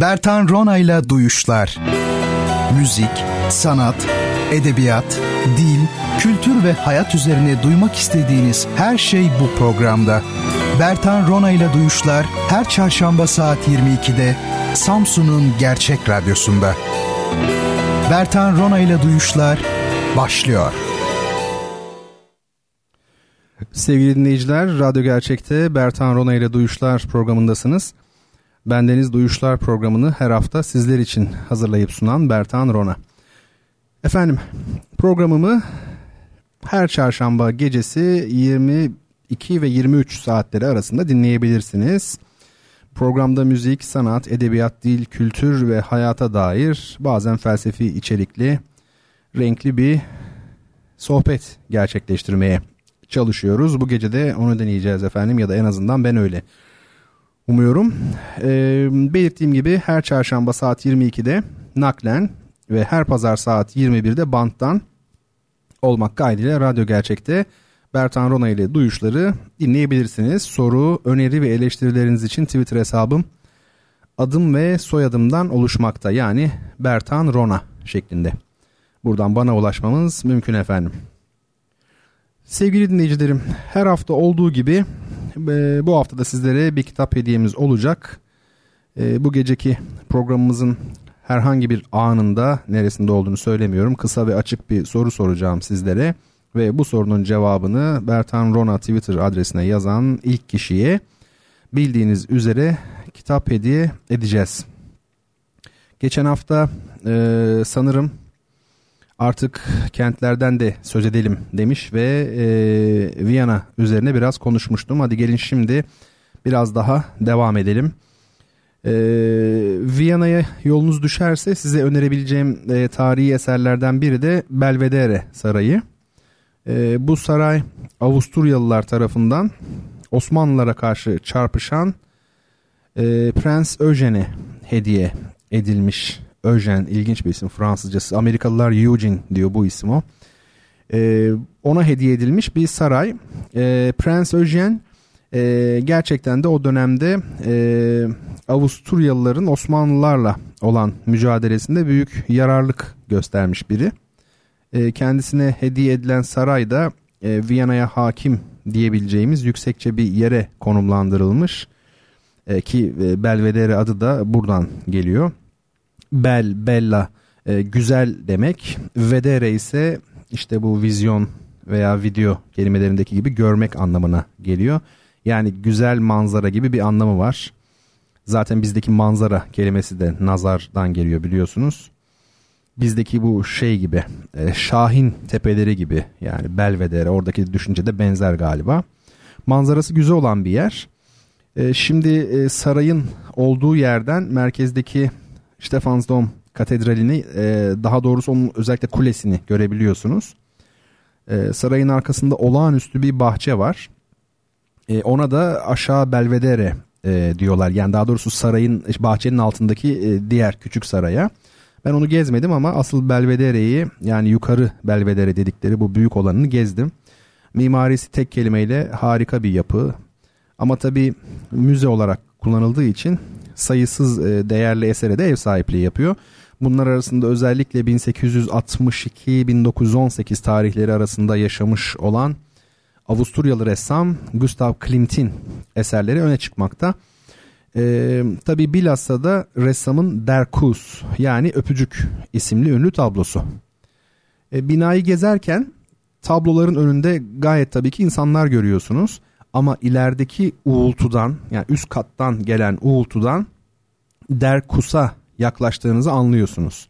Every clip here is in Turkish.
Bertan Ronayla Duyuşlar Müzik, sanat, edebiyat, dil, kültür ve hayat üzerine duymak istediğiniz her şey bu programda. Bertan Ronayla Duyuşlar her çarşamba saat 22'de Samsun'un Gerçek Radyosu'nda. Bertan Ronayla Duyuşlar başlıyor. Sevgili dinleyiciler, Radyo Gerçek'te Bertan Rona ile Duyuşlar programındasınız. Bendeniz Duyuşlar programını her hafta sizler için hazırlayıp sunan Bertan Rona. Efendim, programımı her çarşamba gecesi 22 ve 23 saatleri arasında dinleyebilirsiniz. Programda müzik, sanat, edebiyat, dil, kültür ve hayata dair bazen felsefi içerikli, renkli bir sohbet gerçekleştirmeye çalışıyoruz. Bu gece de onu deneyeceğiz efendim ya da en azından ben öyle umuyorum. Ee, belirttiğim gibi her çarşamba saat 22'de naklen ve her pazar saat 21'de banttan olmak kaydıyla Radyo Gerçek'te Bertan Rona ile duyuşları dinleyebilirsiniz. Soru, öneri ve eleştirileriniz için Twitter hesabım adım ve soyadımdan oluşmakta. Yani Bertan Rona şeklinde. Buradan bana ulaşmamız mümkün efendim. Sevgili dinleyicilerim, her hafta olduğu gibi e, bu hafta da sizlere bir kitap hediyemiz olacak. E, bu geceki programımızın herhangi bir anında neresinde olduğunu söylemiyorum. Kısa ve açık bir soru soracağım sizlere ve bu sorunun cevabını Bertan Rona Twitter adresine yazan ilk kişiye bildiğiniz üzere kitap hediye edeceğiz. Geçen hafta e, sanırım artık kentlerden de söz edelim demiş ve e, Viyana üzerine biraz konuşmuştum. Hadi gelin şimdi biraz daha devam edelim. E, Viyana'ya yolunuz düşerse size önerebileceğim e, tarihi eserlerden biri de Belvedere Sarayı. E, bu saray Avusturyalılar tarafından Osmanlılara karşı çarpışan e, Prens Eugene'e hediye edilmiş Eugene ilginç bir isim Fransızcası. Amerikalılar Eugene diyor bu isim o. Ee, ona hediye edilmiş bir saray. Ee, Prens Eugene e, gerçekten de o dönemde e, Avusturyalıların Osmanlılarla olan mücadelesinde büyük yararlık göstermiş biri. E, kendisine hediye edilen saray da e, Viyana'ya hakim diyebileceğimiz yüksekçe bir yere konumlandırılmış. E, ki e, Belvedere adı da buradan geliyor. Bel, bella e, güzel demek. Vedere ise işte bu vizyon veya video kelimelerindeki gibi görmek anlamına geliyor. Yani güzel manzara gibi bir anlamı var. Zaten bizdeki manzara kelimesi de nazardan geliyor biliyorsunuz. Bizdeki bu şey gibi e, Şahin tepeleri gibi yani Belvedere oradaki düşünce de benzer galiba. Manzarası güzel olan bir yer. E, şimdi e, sarayın olduğu yerden merkezdeki Stefansdom katedralini e, daha doğrusu onun özellikle kulesini görebiliyorsunuz. E, sarayın arkasında olağanüstü bir bahçe var. E, ona da aşağı Belvedere e, diyorlar. Yani daha doğrusu sarayın bahçenin altındaki e, diğer küçük saraya. Ben onu gezmedim ama asıl Belvedere'yi yani yukarı Belvedere dedikleri bu büyük olanını gezdim. Mimarisi tek kelimeyle harika bir yapı. Ama tabii müze olarak kullanıldığı için sayısız e, değerli esere de ev sahipliği yapıyor. Bunlar arasında özellikle 1862-1918 tarihleri arasında yaşamış olan Avusturyalı ressam Gustav Klimt'in eserleri öne çıkmakta. Ee, Tabi bilhassa da ressamın Der Kuss yani Öpücük isimli ünlü tablosu. Ee, binayı gezerken tabloların önünde gayet tabii ki insanlar görüyorsunuz. Ama ilerideki uğultudan yani üst kattan gelen uğultudan Derkus'a yaklaştığınızı anlıyorsunuz.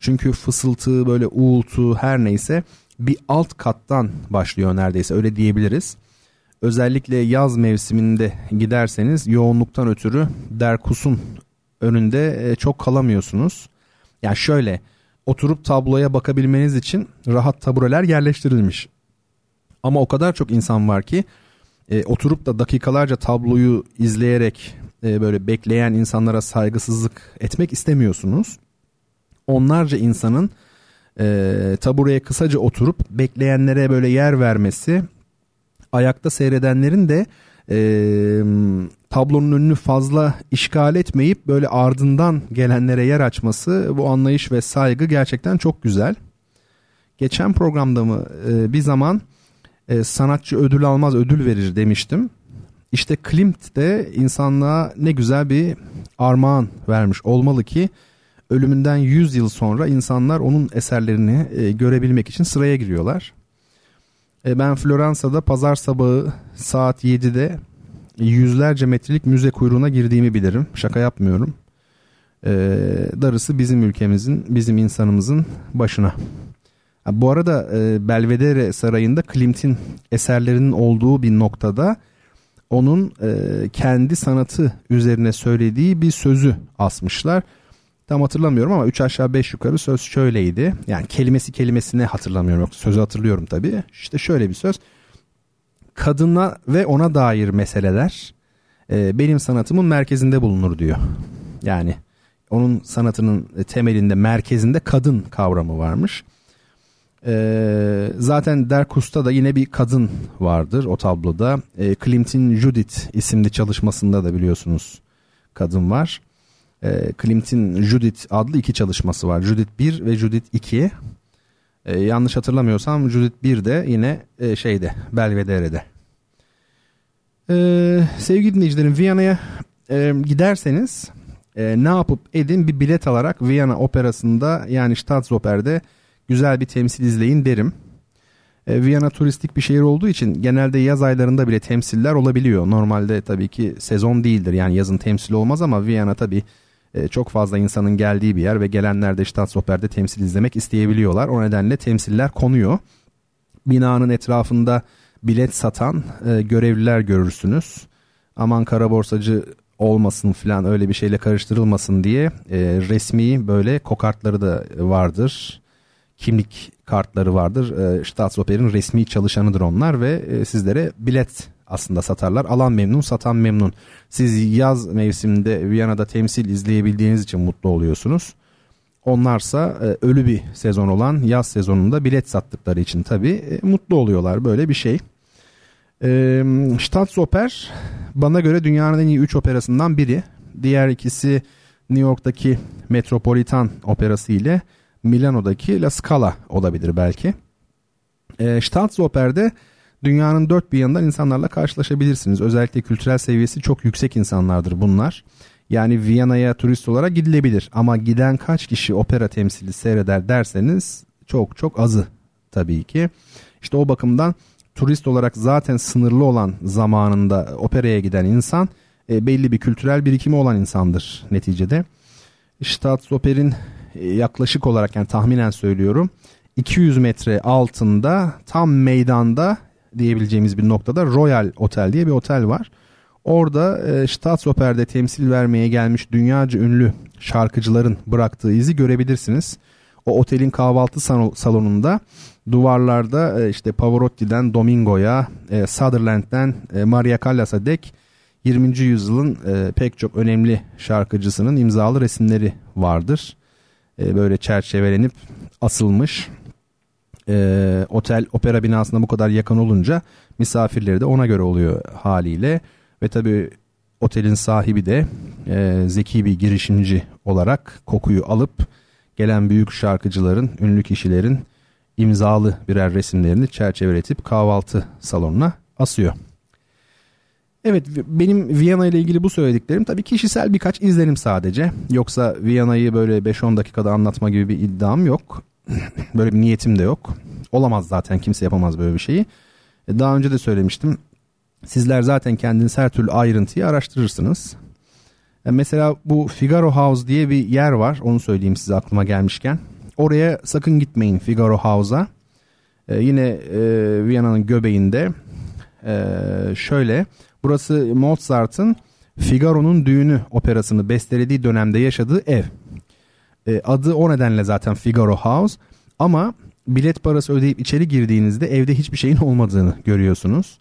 Çünkü fısıltı böyle uğultu her neyse bir alt kattan başlıyor neredeyse öyle diyebiliriz. Özellikle yaz mevsiminde giderseniz yoğunluktan ötürü Derkus'un önünde e, çok kalamıyorsunuz. Yani şöyle oturup tabloya bakabilmeniz için rahat tabureler yerleştirilmiş. Ama o kadar çok insan var ki e, oturup da dakikalarca tabloyu izleyerek e, böyle bekleyen insanlara saygısızlık etmek istemiyorsunuz. Onlarca insanın e, tabureye kısaca oturup bekleyenlere böyle yer vermesi ayakta seyredenlerin de e, tablonun önünü fazla işgal etmeyip böyle ardından gelenlere yer açması bu anlayış ve saygı gerçekten çok güzel. Geçen programda mı e, bir zaman e, sanatçı ödül almaz ödül verir demiştim. İşte Klimt de insanlığa ne güzel bir armağan vermiş olmalı ki ölümünden 100 yıl sonra insanlar onun eserlerini e, görebilmek için sıraya giriyorlar. E, ben Floransa'da pazar sabahı saat 7'de yüzlerce metrelik müze kuyruğuna girdiğimi bilirim. Şaka yapmıyorum. E, darısı bizim ülkemizin, bizim insanımızın başına. Bu arada e, Belvedere Sarayı'nda Klimt'in eserlerinin olduğu bir noktada onun e, kendi sanatı üzerine söylediği bir sözü asmışlar. Tam hatırlamıyorum ama 3 aşağı 5 yukarı söz şöyleydi. Yani kelimesi kelimesine hatırlamıyorum. Sözü hatırlıyorum tabii. İşte şöyle bir söz. Kadına ve ona dair meseleler e, benim sanatımın merkezinde bulunur diyor. Yani onun sanatının temelinde merkezinde kadın kavramı varmış. E, zaten Derkus'ta da yine bir kadın vardır o tabloda. E, Klimt'in Judith isimli çalışmasında da biliyorsunuz kadın var. E, Klimt'in Judith adlı iki çalışması var. Judith 1 ve Judith 2. E, yanlış hatırlamıyorsam Judith 1 de yine e, şeyde Belvedere'de. E, sevgili dinleyicilerim Viyana'ya e, giderseniz e, ne yapıp edin bir bilet alarak Viyana operasında yani Staatsoper'de güzel bir temsil izleyin derim. E, Viyana turistik bir şehir olduğu için genelde yaz aylarında bile temsiller olabiliyor. Normalde tabii ki sezon değildir yani yazın temsil olmaz ama Viyana tabii e, çok fazla insanın geldiği bir yer ve gelenler de Staatsoper'de temsil izlemek isteyebiliyorlar. O nedenle temsiller konuyor. Binanın etrafında bilet satan e, görevliler görürsünüz. Aman kara borsacı olmasın falan öyle bir şeyle karıştırılmasın diye e, resmi böyle kokartları da vardır. Kimlik kartları vardır. E, Staatsoper'in resmi çalışanıdır onlar ve e, sizlere bilet aslında satarlar. Alan memnun, satan memnun. Siz yaz mevsiminde Viyana'da temsil izleyebildiğiniz için mutlu oluyorsunuz. Onlarsa e, ölü bir sezon olan yaz sezonunda bilet sattıkları için tabii e, mutlu oluyorlar. Böyle bir şey. E, Staatsoper bana göre dünyanın en iyi 3 operasından biri. Diğer ikisi New York'taki Metropolitan Operası ile Milano'daki La Scala olabilir belki. E, Staatsoper'de dünyanın dört bir yanından insanlarla karşılaşabilirsiniz. Özellikle kültürel seviyesi çok yüksek insanlardır bunlar. Yani Viyana'ya turist olarak gidilebilir ama giden kaç kişi opera temsili seyreder derseniz çok çok azı tabii ki. İşte o bakımdan turist olarak zaten sınırlı olan zamanında operaya giden insan e, belli bir kültürel birikimi olan insandır neticede. Staatsoper'in yaklaşık olarak yani tahminen söylüyorum 200 metre altında tam meydanda diyebileceğimiz bir noktada Royal Otel diye bir otel var. Orada e, Staatsoper'de temsil vermeye gelmiş dünyaca ünlü şarkıcıların bıraktığı izi görebilirsiniz. O otelin kahvaltı salonunda duvarlarda e, işte Pavarotti'den Domingo'ya, e, Sutherland'den e, Maria Callas'a dek 20. yüzyılın e, pek çok önemli şarkıcısının imzalı resimleri vardır. E, böyle çerçevelenip asılmış e, otel opera binasına bu kadar yakın olunca misafirleri de ona göre oluyor haliyle ve tabi otelin sahibi de e, zeki bir girişimci olarak kokuyu alıp gelen büyük şarkıcıların, ünlü kişilerin imzalı birer resimlerini çerçeveletip kahvaltı salonuna asıyor. Evet benim Viyana ile ilgili bu söylediklerim tabii kişisel birkaç izlenim sadece. Yoksa Viyana'yı böyle 5-10 dakikada anlatma gibi bir iddiam yok. böyle bir niyetim de yok. Olamaz zaten kimse yapamaz böyle bir şeyi. E, daha önce de söylemiştim. Sizler zaten kendiniz her türlü ayrıntıyı araştırırsınız. E, mesela bu Figaro House diye bir yer var. Onu söyleyeyim size aklıma gelmişken. Oraya sakın gitmeyin Figaro House'a. Ee, yine e, Viyana'nın göbeğinde e, şöyle burası Mozart'ın Figaro'nun düğünü operasını bestelediği dönemde yaşadığı ev. E, adı o nedenle zaten Figaro House ama bilet parası ödeyip içeri girdiğinizde evde hiçbir şeyin olmadığını görüyorsunuz.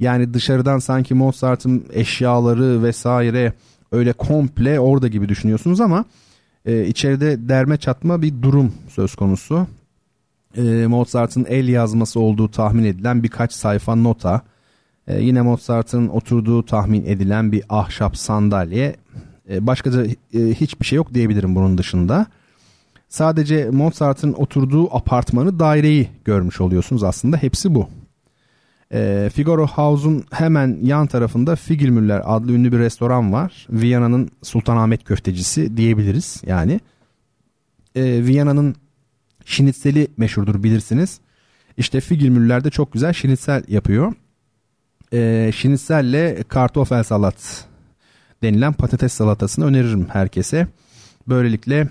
Yani dışarıdan sanki Mozart'ın eşyaları vesaire öyle komple orada gibi düşünüyorsunuz ama e, içeride derme çatma bir durum söz konusu. E, Mozart'ın el yazması olduğu tahmin edilen birkaç sayfa nota, E, yine Mozart'ın oturduğu tahmin edilen bir ahşap sandalye. E, başka da e, hiçbir şey yok diyebilirim bunun dışında. Sadece Mozart'ın oturduğu apartmanı daireyi görmüş oluyorsunuz aslında hepsi bu. E, Figaro House'un hemen yan tarafında Figilmüller adlı ünlü bir restoran var. Viyana'nın Sultanahmet köftecisi diyebiliriz yani. E, Viyana'nın şinitseli meşhurdur bilirsiniz. İşte Figilmüller de çok güzel şinitsel yapıyor. E, şinitselle kartofel salat denilen patates salatasını öneririm herkese. Böylelikle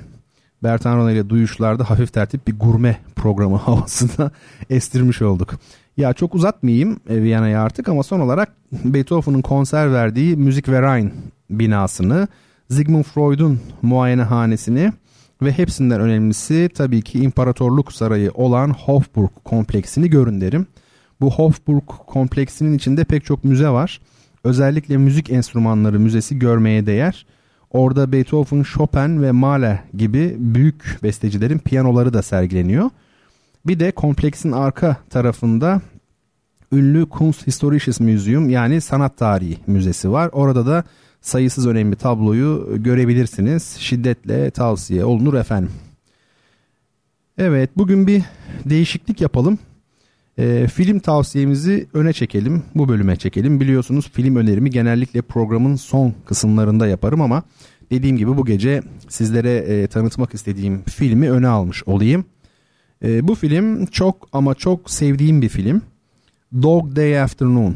Bertan Rona ile Duyuşlar'da hafif tertip bir gurme programı havasında estirmiş olduk. Ya çok uzatmayayım e, Viyana'ya artık ama son olarak Beethoven'ın konser verdiği Müzik Verein binasını, Sigmund Freud'un muayenehanesini ve hepsinden önemlisi tabii ki İmparatorluk Sarayı olan Hofburg kompleksini görün derim. Bu Hofburg kompleksinin içinde pek çok müze var. Özellikle müzik enstrümanları müzesi görmeye değer. Orada Beethoven, Chopin ve Mahler gibi büyük bestecilerin piyanoları da sergileniyor. Bir de kompleksin arka tarafında ünlü Kunsthistorisches Museum yani sanat tarihi müzesi var. Orada da sayısız önemli tabloyu görebilirsiniz. Şiddetle tavsiye olunur efendim. Evet bugün bir değişiklik yapalım. E, film tavsiyemizi öne çekelim. Bu bölüme çekelim. Biliyorsunuz film önerimi genellikle programın son kısımlarında yaparım ama dediğim gibi bu gece sizlere e, tanıtmak istediğim filmi öne almış olayım. E, bu film çok ama çok sevdiğim bir film. Dog Day Afternoon.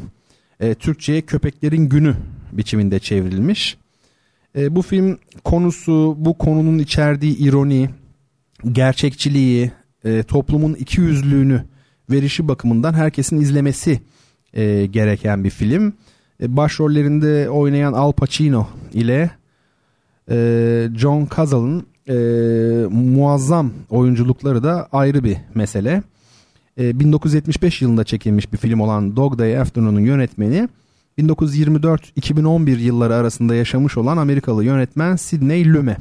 E, Türkçe'ye Köpeklerin Günü biçiminde çevrilmiş. E, bu film konusu, bu konunun içerdiği ironi, gerçekçiliği, e, toplumun iki yüzlülüğünü verişi bakımından herkesin izlemesi e, gereken bir film. E, başrollerinde oynayan Al Pacino ile e, John Cazale'ın e, muazzam oyunculukları da ayrı bir mesele. E, 1975 yılında çekilmiş bir film olan Dog Day Afternoon'un yönetmeni 1924-2011 yılları arasında yaşamış olan Amerikalı yönetmen Sidney Lumet.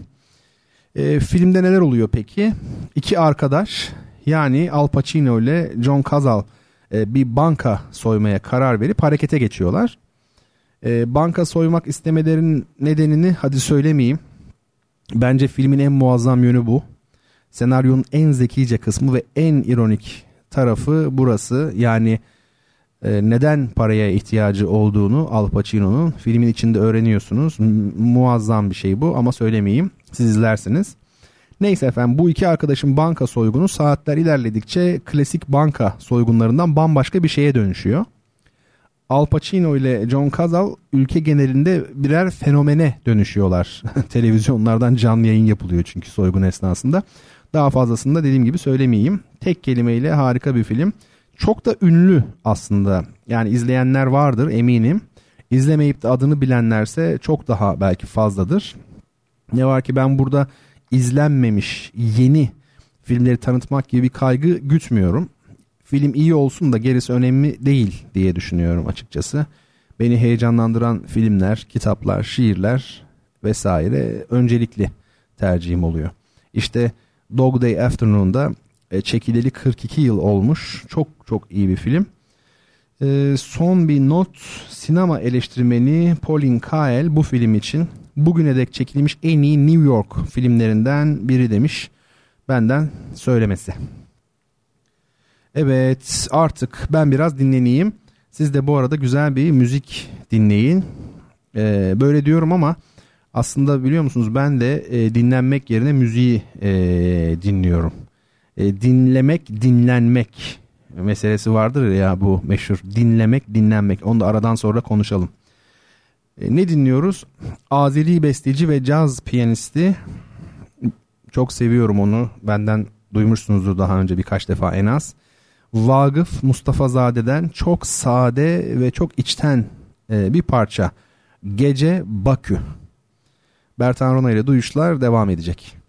E, filmde neler oluyor peki? İki arkadaş yani Al Pacino ile John Cazale e, bir banka soymaya karar verip harekete geçiyorlar. E, banka soymak istemelerinin nedenini hadi söylemeyeyim. Bence filmin en muazzam yönü bu. Senaryonun en zekice kısmı ve en ironik tarafı burası. Yani e, neden paraya ihtiyacı olduğunu Al Pacino'nun filmin içinde öğreniyorsunuz. muazzam bir şey bu ama söylemeyeyim. Siz izlersiniz. Neyse efendim bu iki arkadaşın banka soygunu saatler ilerledikçe klasik banka soygunlarından bambaşka bir şeye dönüşüyor. Al Pacino ile John Cazale ülke genelinde birer fenomene dönüşüyorlar. Televizyonlardan canlı yayın yapılıyor çünkü soygun esnasında. Daha fazlasını da dediğim gibi söylemeyeyim. Tek kelimeyle harika bir film. Çok da ünlü aslında. Yani izleyenler vardır eminim. İzlemeyip de adını bilenlerse çok daha belki fazladır. Ne var ki ben burada izlenmemiş yeni filmleri tanıtmak gibi bir kaygı gütmüyorum. Film iyi olsun da gerisi önemli değil diye düşünüyorum açıkçası. Beni heyecanlandıran filmler, kitaplar, şiirler vesaire öncelikli tercihim oluyor. İşte Dog Day Afternoon'da e, çekileli 42 yıl olmuş. Çok çok iyi bir film. E, son bir not sinema eleştirmeni Pauline Kael bu film için bugüne dek çekilmiş en iyi New York filmlerinden biri demiş. Benden söylemesi. Evet artık ben biraz dinleneyim. Siz de bu arada güzel bir müzik dinleyin. Ee, böyle diyorum ama aslında biliyor musunuz ben de e, dinlenmek yerine müziği e, dinliyorum. E, dinlemek, dinlenmek meselesi vardır ya bu meşhur. Dinlemek, dinlenmek. Onu da aradan sonra konuşalım. E, ne dinliyoruz? Azeri besteci ve caz piyanisti. Çok seviyorum onu. Benden duymuşsunuzdur daha önce birkaç defa en az. Vagıf Mustafa Zade'den çok sade ve çok içten e, bir parça. Gece Bakü. Bertan Rona ile duyuşlar devam edecek.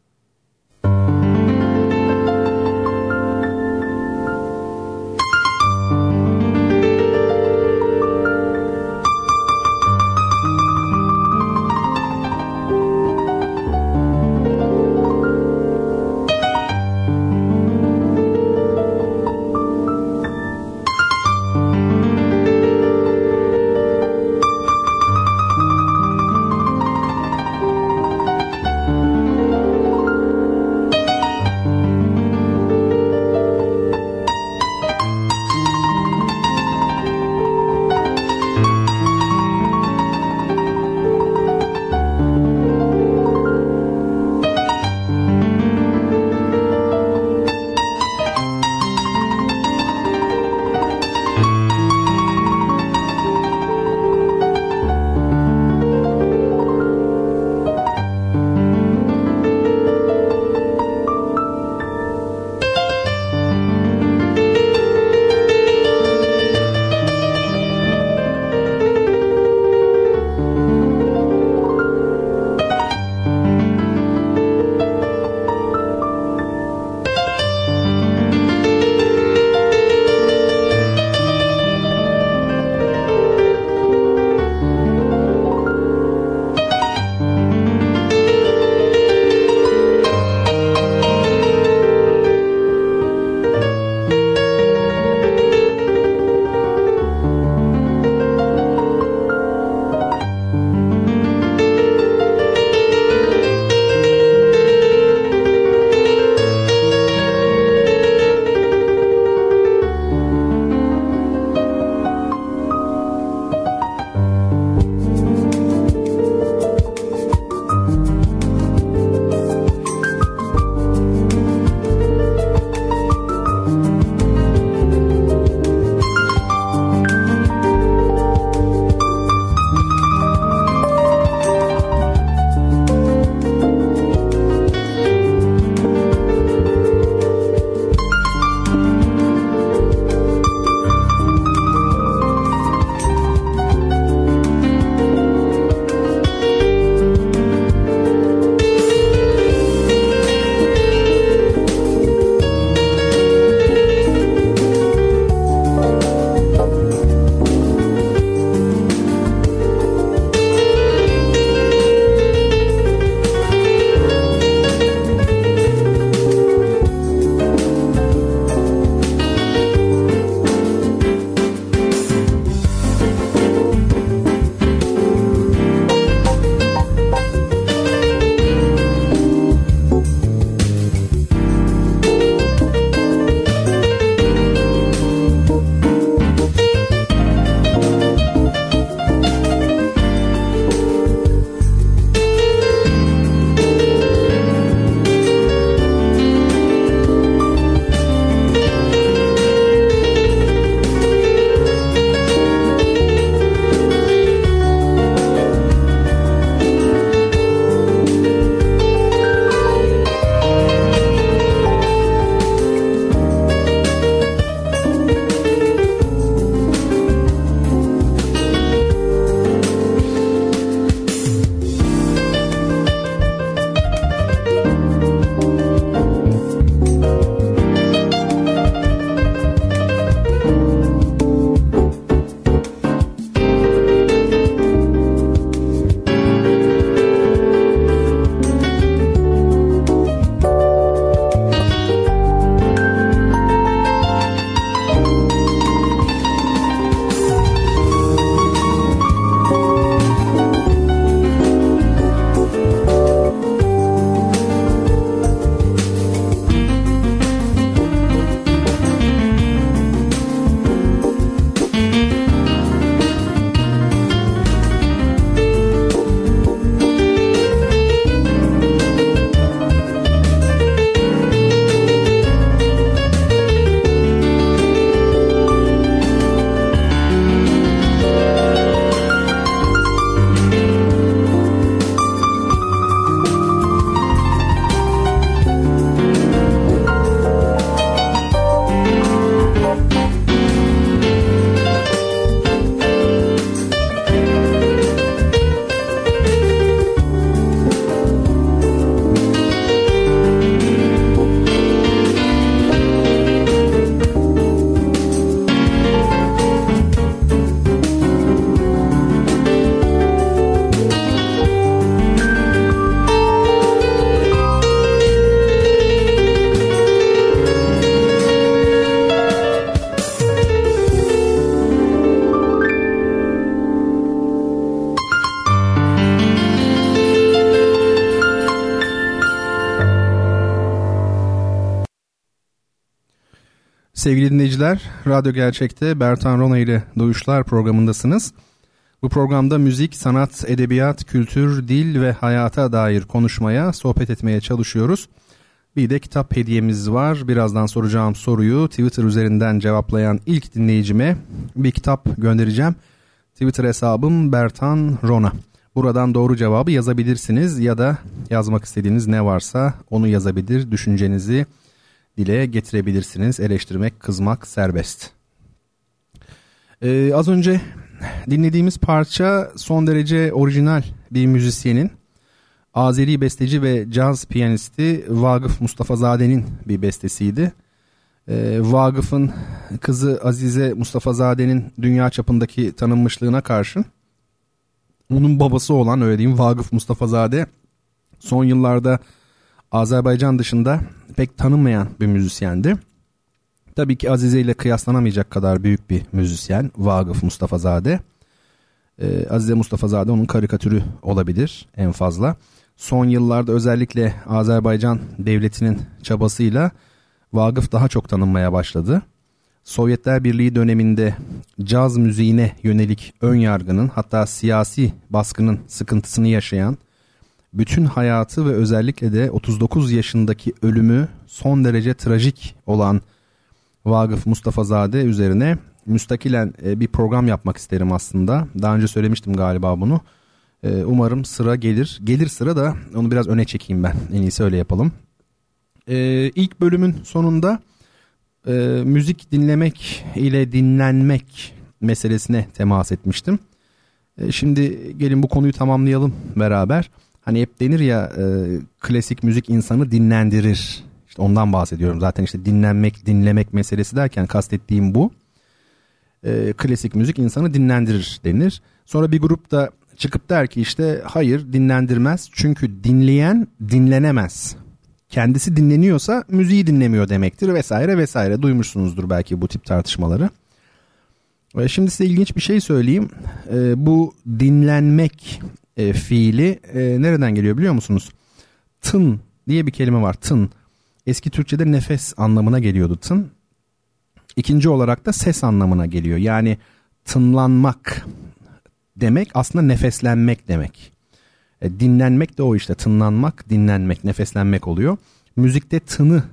Sevgili dinleyiciler, Radyo Gerçek'te Bertan Rona ile Duyuşlar programındasınız. Bu programda müzik, sanat, edebiyat, kültür, dil ve hayata dair konuşmaya, sohbet etmeye çalışıyoruz. Bir de kitap hediyemiz var. Birazdan soracağım soruyu Twitter üzerinden cevaplayan ilk dinleyicime bir kitap göndereceğim. Twitter hesabım Bertan Rona. Buradan doğru cevabı yazabilirsiniz ya da yazmak istediğiniz ne varsa onu yazabilir, düşüncenizi dile getirebilirsiniz. Eleştirmek, kızmak serbest. Ee, az önce dinlediğimiz parça son derece orijinal bir müzisyenin Azeri besteci ve caz piyanisti Vagıf Mustafazade'nin bir bestesiydi. Ee, Vagıf'ın kızı Azize Mustafazade'nin dünya çapındaki tanınmışlığına karşın onun babası olan öyle diyeyim Vagıf Mustafazade son yıllarda Azerbaycan dışında pek tanınmayan bir müzisyendi. Tabii ki Azize ile kıyaslanamayacak kadar büyük bir müzisyen Vagıf Mustafazade. Ee, Azize Mustafazade onun karikatürü olabilir en fazla. Son yıllarda özellikle Azerbaycan devletinin çabasıyla Vagıf daha çok tanınmaya başladı. Sovyetler Birliği döneminde caz müziğine yönelik ön yargının hatta siyasi baskının sıkıntısını yaşayan bütün hayatı ve özellikle de 39 yaşındaki ölümü son derece trajik olan Vagıf Mustafazade üzerine müstakilen e, bir program yapmak isterim aslında. Daha önce söylemiştim galiba bunu. E, umarım sıra gelir. Gelir sıra da onu biraz öne çekeyim ben. En iyisi öyle yapalım. E, ilk bölümün sonunda müzik dinlemek ile dinlenmek meselesine temas etmiştim. Şimdi gelin bu konuyu tamamlayalım beraber. Hani hep denir ya e, klasik müzik insanı dinlendirir. İşte ondan bahsediyorum. Zaten işte dinlenmek, dinlemek meselesi derken kastettiğim bu. E, klasik müzik insanı dinlendirir denir. Sonra bir grup da çıkıp der ki işte hayır dinlendirmez. Çünkü dinleyen dinlenemez. Kendisi dinleniyorsa müziği dinlemiyor demektir vesaire vesaire. Duymuşsunuzdur belki bu tip tartışmaları. E, şimdi size ilginç bir şey söyleyeyim. E, bu dinlenmek e, fiili e, nereden geliyor biliyor musunuz? Tın diye bir kelime var. Tın. Eski Türkçe'de nefes anlamına geliyordu tın. İkinci olarak da ses anlamına geliyor. Yani tınlanmak demek aslında nefeslenmek demek. E, dinlenmek de o işte tınlanmak, dinlenmek, nefeslenmek oluyor. Müzikte tını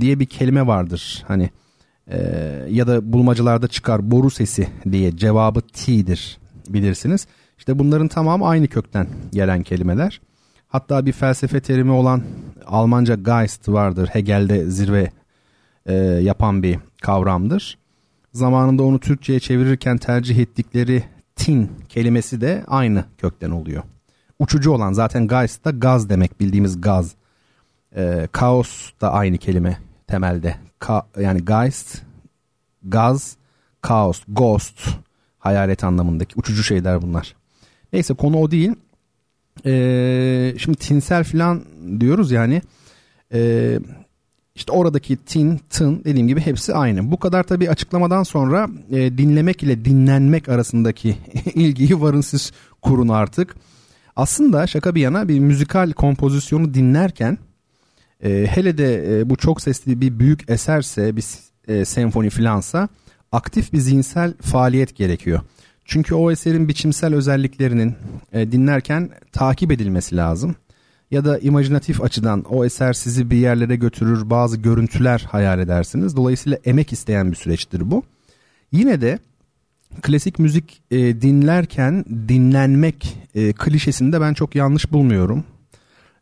diye bir kelime vardır. Hani e, ya da bulmacalarda çıkar boru sesi diye cevabı t'dir bilirsiniz. İşte bunların tamamı aynı kökten gelen kelimeler. Hatta bir felsefe terimi olan Almanca Geist vardır. Hegel'de zirve e, yapan bir kavramdır. Zamanında onu Türkçe'ye çevirirken tercih ettikleri tin kelimesi de aynı kökten oluyor. Uçucu olan zaten Geist da gaz demek bildiğimiz gaz. E, kaos da aynı kelime temelde. Ka, yani Geist, gaz, kaos, ghost, hayalet anlamındaki uçucu şeyler bunlar. Neyse konu o değil. Ee, şimdi tinsel falan diyoruz yani. Ee, işte oradaki tin, tın dediğim gibi hepsi aynı. Bu kadar tabii açıklamadan sonra e, dinlemek ile dinlenmek arasındaki ilgiyi varın siz kurun artık. Aslında şaka bir yana bir müzikal kompozisyonu dinlerken e, hele de e, bu çok sesli bir büyük eserse bir e, senfoni filansa aktif bir zihinsel faaliyet gerekiyor. Çünkü o eserin biçimsel özelliklerinin e, dinlerken takip edilmesi lazım. Ya da imajinatif açıdan o eser sizi bir yerlere götürür, bazı görüntüler hayal edersiniz. Dolayısıyla emek isteyen bir süreçtir bu. Yine de klasik müzik e, dinlerken dinlenmek e, klişesini de ben çok yanlış bulmuyorum.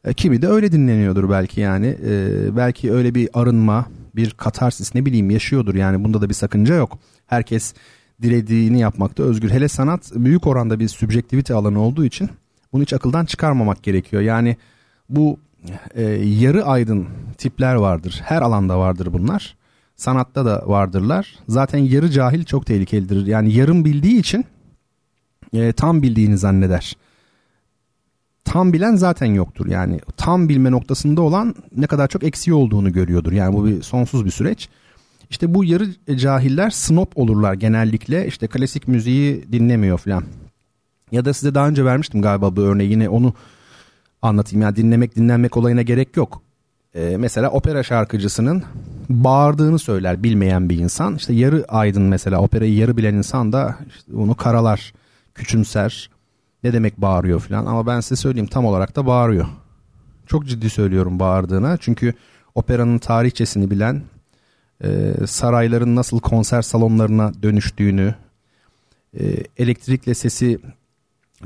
E, kimi de öyle dinleniyordur belki yani. E, belki öyle bir arınma, bir katarsis ne bileyim yaşıyordur yani bunda da bir sakınca yok. Herkes dilediğini yapmakta özgür. Hele sanat büyük oranda bir sübjektivite alanı olduğu için bunu hiç akıldan çıkarmamak gerekiyor. Yani bu e, yarı aydın tipler vardır. Her alanda vardır bunlar. Sanatta da vardırlar. Zaten yarı cahil çok tehlikelidir. Yani yarım bildiği için e, tam bildiğini zanneder. Tam bilen zaten yoktur. Yani tam bilme noktasında olan ne kadar çok eksiği olduğunu görüyordur. Yani bu bir sonsuz bir süreç. İşte bu yarı cahiller snop olurlar genellikle. İşte klasik müziği dinlemiyor falan. Ya da size daha önce vermiştim galiba bu örneği yine onu anlatayım. Yani dinlemek dinlenmek olayına gerek yok. Ee, mesela opera şarkıcısının bağırdığını söyler bilmeyen bir insan. İşte yarı aydın mesela operayı yarı bilen insan da işte onu karalar, küçümser. Ne demek bağırıyor falan ama ben size söyleyeyim tam olarak da bağırıyor. Çok ciddi söylüyorum bağırdığına çünkü operanın tarihçesini bilen, e, sarayların nasıl konser salonlarına dönüştüğünü, e, elektrikle sesi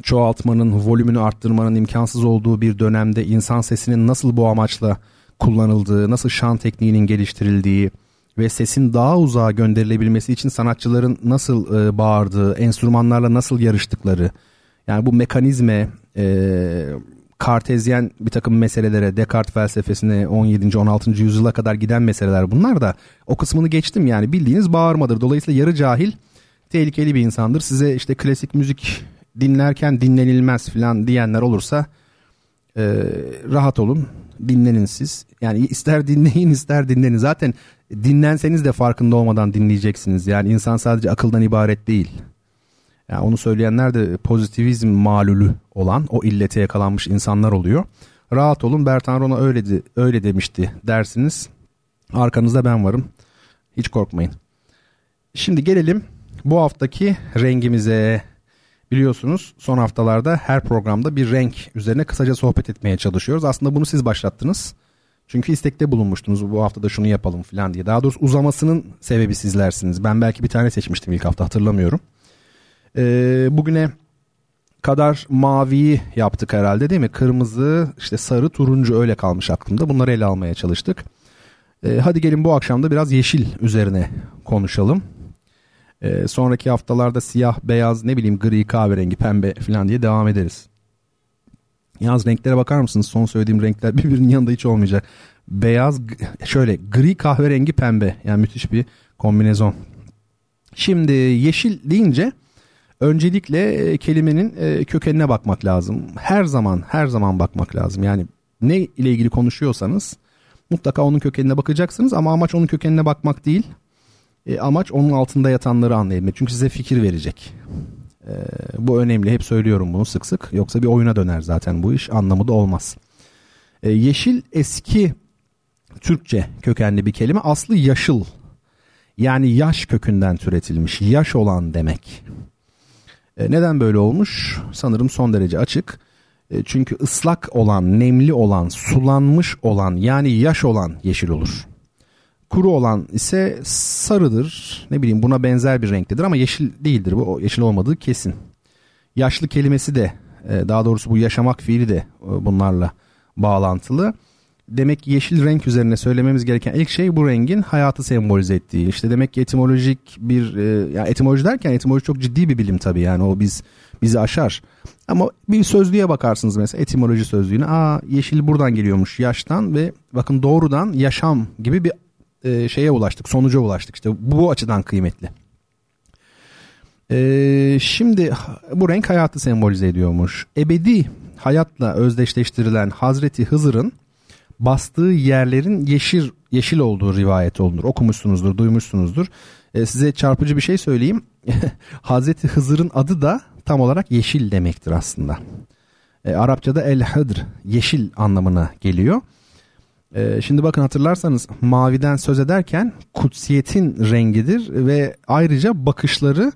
çoğaltmanın, volümünü arttırmanın imkansız olduğu bir dönemde insan sesinin nasıl bu amaçla kullanıldığı, nasıl şan tekniğinin geliştirildiği ve sesin daha uzağa gönderilebilmesi için sanatçıların nasıl e, bağırdığı, enstrümanlarla nasıl yarıştıkları, yani bu mekanizme, e, kartezyen bir takım meselelere, Descartes felsefesine 17. 16. yüzyıla kadar giden meseleler bunlar da o kısmını geçtim yani bildiğiniz bağırmadır. Dolayısıyla yarı cahil tehlikeli bir insandır. Size işte klasik müzik dinlerken dinlenilmez falan diyenler olursa e, rahat olun dinlenin siz. Yani ister dinleyin ister dinlenin. Zaten dinlenseniz de farkında olmadan dinleyeceksiniz. Yani insan sadece akıldan ibaret değil. Yani onu söyleyenler de pozitivizm malulü olan o illete yakalanmış insanlar oluyor. Rahat olun Bertan Rona öyle, de, öyle demişti dersiniz. Arkanızda ben varım. Hiç korkmayın. Şimdi gelelim bu haftaki rengimize. Biliyorsunuz son haftalarda her programda bir renk üzerine kısaca sohbet etmeye çalışıyoruz. Aslında bunu siz başlattınız. Çünkü istekte bulunmuştunuz bu hafta da şunu yapalım falan diye. Daha doğrusu uzamasının sebebi sizlersiniz. Ben belki bir tane seçmiştim ilk hafta hatırlamıyorum. Ee, bugüne kadar maviyi yaptık herhalde değil mi? Kırmızı, işte sarı, turuncu öyle kalmış aklımda. Bunları ele almaya çalıştık. Ee, hadi gelin bu akşam da biraz yeşil üzerine konuşalım. Ee, sonraki haftalarda siyah, beyaz, ne bileyim gri, kahverengi, pembe falan diye devam ederiz. Yalnız renklere bakar mısınız? Son söylediğim renkler birbirinin yanında hiç olmayacak. Beyaz, şöyle gri, kahverengi, pembe. Yani müthiş bir kombinezon. Şimdi yeşil deyince öncelikle e, kelimenin e, kökenine bakmak lazım. Her zaman, her zaman bakmak lazım. Yani ne ile ilgili konuşuyorsanız mutlaka onun kökenine bakacaksınız ama amaç onun kökenine bakmak değil. E, amaç onun altında yatanları anlayabilmek. Çünkü size fikir verecek. E, bu önemli. Hep söylüyorum bunu sık sık. Yoksa bir oyuna döner zaten bu iş. Anlamı da olmaz. E, yeşil eski Türkçe kökenli bir kelime. Aslı yaşıl. Yani yaş kökünden türetilmiş. Yaş olan demek. E, neden böyle olmuş? Sanırım son derece açık. E, çünkü ıslak olan, nemli olan, sulanmış olan yani yaş olan yeşil olur. Kuru olan ise sarıdır. Ne bileyim buna benzer bir renktedir ama yeşil değildir. Bu yeşil olmadığı kesin. Yaşlı kelimesi de e, daha doğrusu bu yaşamak fiili de bunlarla bağlantılı. Demek yeşil renk üzerine söylememiz gereken ilk şey bu rengin hayatı sembolize ettiği. İşte demek ki etimolojik bir e, yani etimoloji derken etimoloji çok ciddi bir bilim tabii yani o biz bizi aşar. Ama bir sözlüğe bakarsınız mesela etimoloji sözlüğüne. Aa yeşil buradan geliyormuş yaştan ve bakın doğrudan yaşam gibi bir e, şeye ulaştık, sonuca ulaştık. İşte bu açıdan kıymetli. E, şimdi bu renk hayatı sembolize ediyormuş. Ebedi hayatla özdeşleştirilen Hazreti Hızır'ın bastığı yerlerin yeşil yeşil olduğu rivayet olunur. Okumuşsunuzdur, duymuşsunuzdur. E, size çarpıcı bir şey söyleyeyim. Hazreti Hızır'ın adı da tam olarak yeşil demektir aslında. E, Arapçada el hadr yeşil anlamına geliyor. Ee, şimdi bakın hatırlarsanız maviden söz ederken kutsiyetin rengidir ve ayrıca bakışları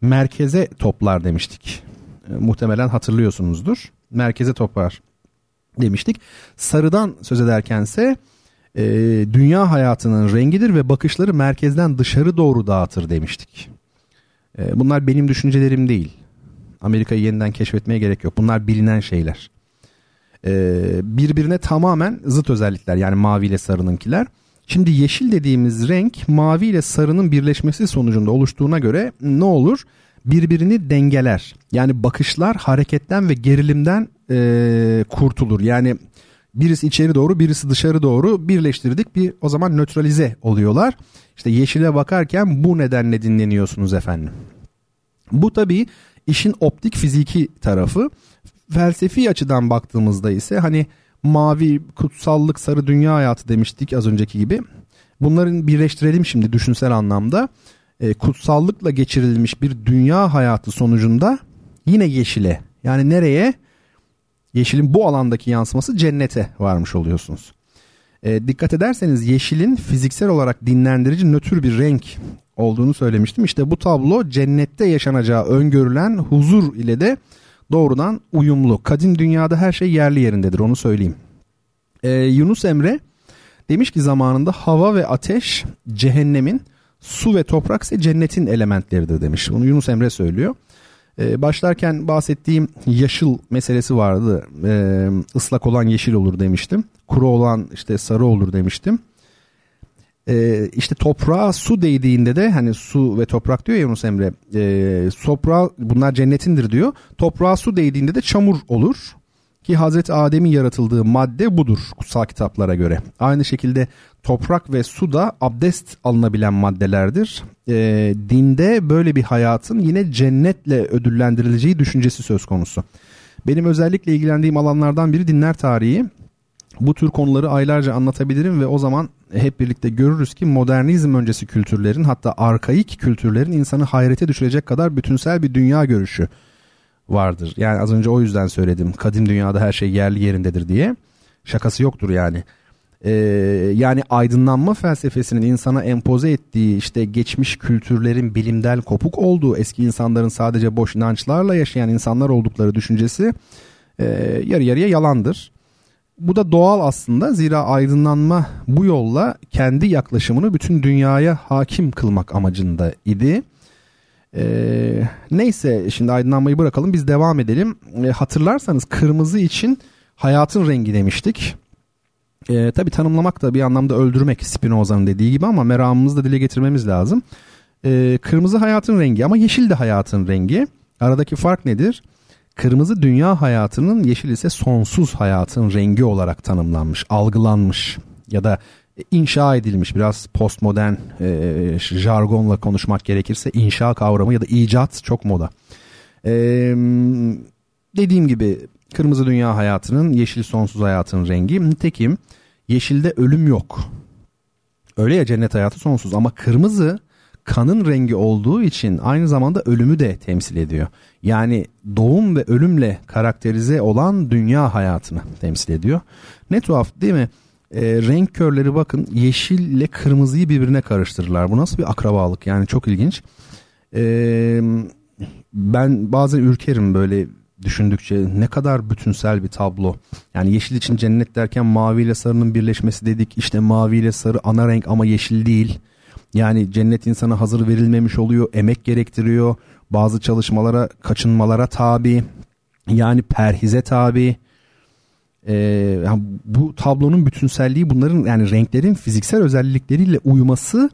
merkeze toplar demiştik. Ee, muhtemelen hatırlıyorsunuzdur. Merkeze toplar demiştik. Sarıdan söz ederkense e, dünya hayatının rengidir ve bakışları merkezden dışarı doğru dağıtır demiştik. E, bunlar benim düşüncelerim değil. Amerika'yı yeniden keşfetmeye gerek yok. Bunlar bilinen şeyler. Ee, birbirine tamamen zıt özellikler yani mavi ile sarınınkiler. Şimdi yeşil dediğimiz renk mavi ile sarının birleşmesi sonucunda oluştuğuna göre ne olur? Birbirini dengeler. Yani bakışlar hareketten ve gerilimden e, kurtulur. Yani birisi içeri doğru birisi dışarı doğru birleştirdik bir o zaman nötralize oluyorlar. İşte yeşile bakarken bu nedenle dinleniyorsunuz efendim. Bu tabii işin optik fiziki tarafı felsefi açıdan baktığımızda ise hani mavi kutsallık sarı dünya hayatı demiştik az önceki gibi. Bunların birleştirelim şimdi düşünsel anlamda. E, kutsallıkla geçirilmiş bir dünya hayatı sonucunda yine yeşile yani nereye? Yeşilin bu alandaki yansıması cennete varmış oluyorsunuz. E, dikkat ederseniz yeşilin fiziksel olarak dinlendirici nötr bir renk olduğunu söylemiştim. İşte bu tablo cennette yaşanacağı öngörülen huzur ile de doğrudan uyumlu. Kadim dünyada her şey yerli yerindedir onu söyleyeyim. Ee, Yunus Emre demiş ki zamanında hava ve ateş cehennemin, su ve toprak ise cennetin elementleridir demiş. Bunu Yunus Emre söylüyor. Ee, başlarken bahsettiğim yaşıl meselesi vardı. Ee, ıslak olan yeşil olur demiştim. Kuru olan işte sarı olur demiştim. Ee, işte toprağa su değdiğinde de hani su ve toprak diyor ya Yunus Emre. E, toprağa bunlar cennetindir diyor. Toprağa su değdiğinde de çamur olur. Ki Hazreti Adem'in yaratıldığı madde budur kutsal kitaplara göre. Aynı şekilde toprak ve su da abdest alınabilen maddelerdir. E, dinde böyle bir hayatın yine cennetle ödüllendirileceği düşüncesi söz konusu. Benim özellikle ilgilendiğim alanlardan biri dinler tarihi. Bu tür konuları aylarca anlatabilirim ve o zaman hep birlikte görürüz ki modernizm öncesi kültürlerin hatta arkaik kültürlerin insanı hayrete düşürecek kadar bütünsel bir dünya görüşü vardır. Yani az önce o yüzden söyledim. Kadim dünyada her şey yerli yerindedir diye. Şakası yoktur yani. Ee, yani aydınlanma felsefesinin insana empoze ettiği işte geçmiş kültürlerin bilimsel kopuk olduğu eski insanların sadece boş inançlarla yaşayan insanlar oldukları düşüncesi e, yarı yarıya yalandır. Bu da doğal aslında zira aydınlanma bu yolla kendi yaklaşımını bütün dünyaya hakim kılmak amacında idi. Ee, neyse şimdi aydınlanmayı bırakalım biz devam edelim. Ee, hatırlarsanız kırmızı için hayatın rengi demiştik. Ee, Tabi tanımlamak da bir anlamda öldürmek Spinoza'nın dediği gibi ama meramımızı da dile getirmemiz lazım. Ee, kırmızı hayatın rengi ama yeşil de hayatın rengi. Aradaki fark nedir? Kırmızı dünya hayatının yeşil ise sonsuz hayatın rengi olarak tanımlanmış, algılanmış ya da inşa edilmiş biraz postmodern e, jargonla konuşmak gerekirse inşa kavramı ya da icat çok moda. E, dediğim gibi kırmızı dünya hayatının yeşil sonsuz hayatın rengi. Nitekim yeşilde ölüm yok. Öyle ya cennet hayatı sonsuz ama kırmızı kanın rengi olduğu için aynı zamanda ölümü de temsil ediyor. Yani doğum ve ölümle karakterize olan dünya hayatını temsil ediyor. Ne tuhaf değil mi? E, renk körleri bakın yeşille kırmızıyı birbirine karıştırırlar. Bu nasıl bir akrabalık yani çok ilginç. E, ben bazen ürkerim böyle düşündükçe ne kadar bütünsel bir tablo. Yani yeşil için cennet derken mavi ile sarının birleşmesi dedik. İşte mavi ile sarı ana renk ama yeşil değil. Yani cennet insana hazır verilmemiş oluyor, emek gerektiriyor. Bazı çalışmalara, kaçınmalara tabi. Yani perhize tabi. Yani bu tablonun bütünselliği bunların yani renklerin fiziksel özellikleriyle uyuması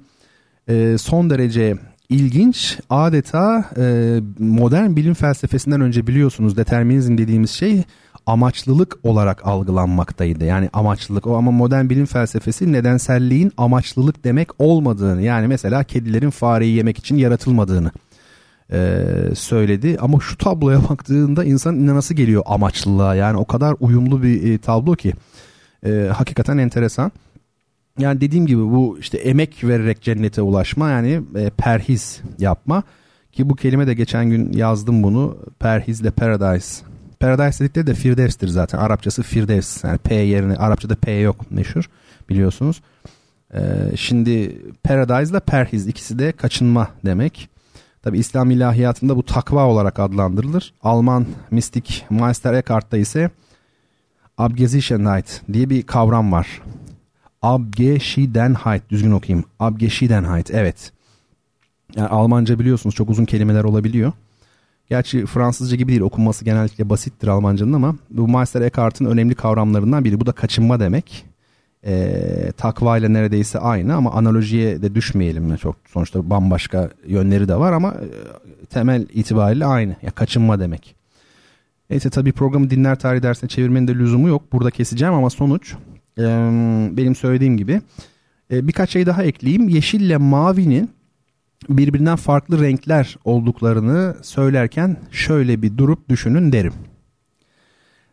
e, son derece ilginç. Adeta e, modern bilim felsefesinden önce biliyorsunuz determinizm dediğimiz şey amaçlılık olarak algılanmaktaydı. Yani amaçlılık o ama modern bilim felsefesi nedenselliğin amaçlılık demek olmadığını yani mesela kedilerin fareyi yemek için yaratılmadığını e, söyledi. Ama şu tabloya baktığında insan inanası geliyor amaçlılığa yani o kadar uyumlu bir e, tablo ki e, hakikaten enteresan. Yani dediğim gibi bu işte emek vererek cennete ulaşma yani e, perhiz yapma ki bu kelime de geçen gün yazdım bunu perhizle paradise Paradise dedikleri de Firdevs'tir zaten. Arapçası Firdevs. Yani P yerine Arapçada P yok meşhur biliyorsunuz. Ee, şimdi Paradise ile Perhiz ikisi de kaçınma demek. Tabi İslam ilahiyatında bu takva olarak adlandırılır. Alman mistik Meister Eckhart'ta ise Abgeschiedenheit diye bir kavram var. Abgeschiedenheit düzgün okuyayım. Abgeschiedenheit evet. Yani Almanca biliyorsunuz çok uzun kelimeler olabiliyor. Gerçi Fransızca gibi değil okunması genellikle basittir Almancanın ama bu Meister Eckhart'ın önemli kavramlarından biri. Bu da kaçınma demek. E, takva ile neredeyse aynı ama analojiye de düşmeyelim. Çok sonuçta bambaşka yönleri de var ama e, temel itibariyle aynı. Ya kaçınma demek. Neyse tabii programı dinler tarih dersine çevirmenin de lüzumu yok. Burada keseceğim ama sonuç e, benim söylediğim gibi. E, birkaç şey daha ekleyeyim. Yeşille mavinin birbirinden farklı renkler olduklarını söylerken şöyle bir durup düşünün derim.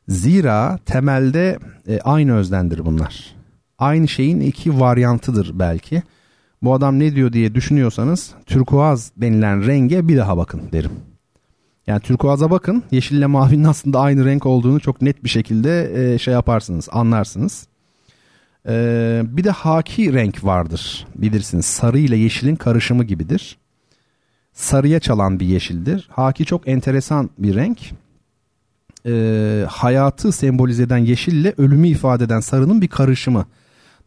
Zira temelde e, aynı özdendir bunlar. Aynı şeyin iki varyantıdır belki. Bu adam ne diyor diye düşünüyorsanız türkuaz denilen renge bir daha bakın derim. Yani türkuaza bakın yeşille mavinin aslında aynı renk olduğunu çok net bir şekilde e, şey yaparsınız anlarsınız. Ee, bir de haki renk vardır bilirsiniz. Sarı ile yeşilin karışımı gibidir. Sarıya çalan bir yeşildir. Haki çok enteresan bir renk. Ee, hayatı sembolize eden yeşille ölümü ifade eden sarının bir karışımı.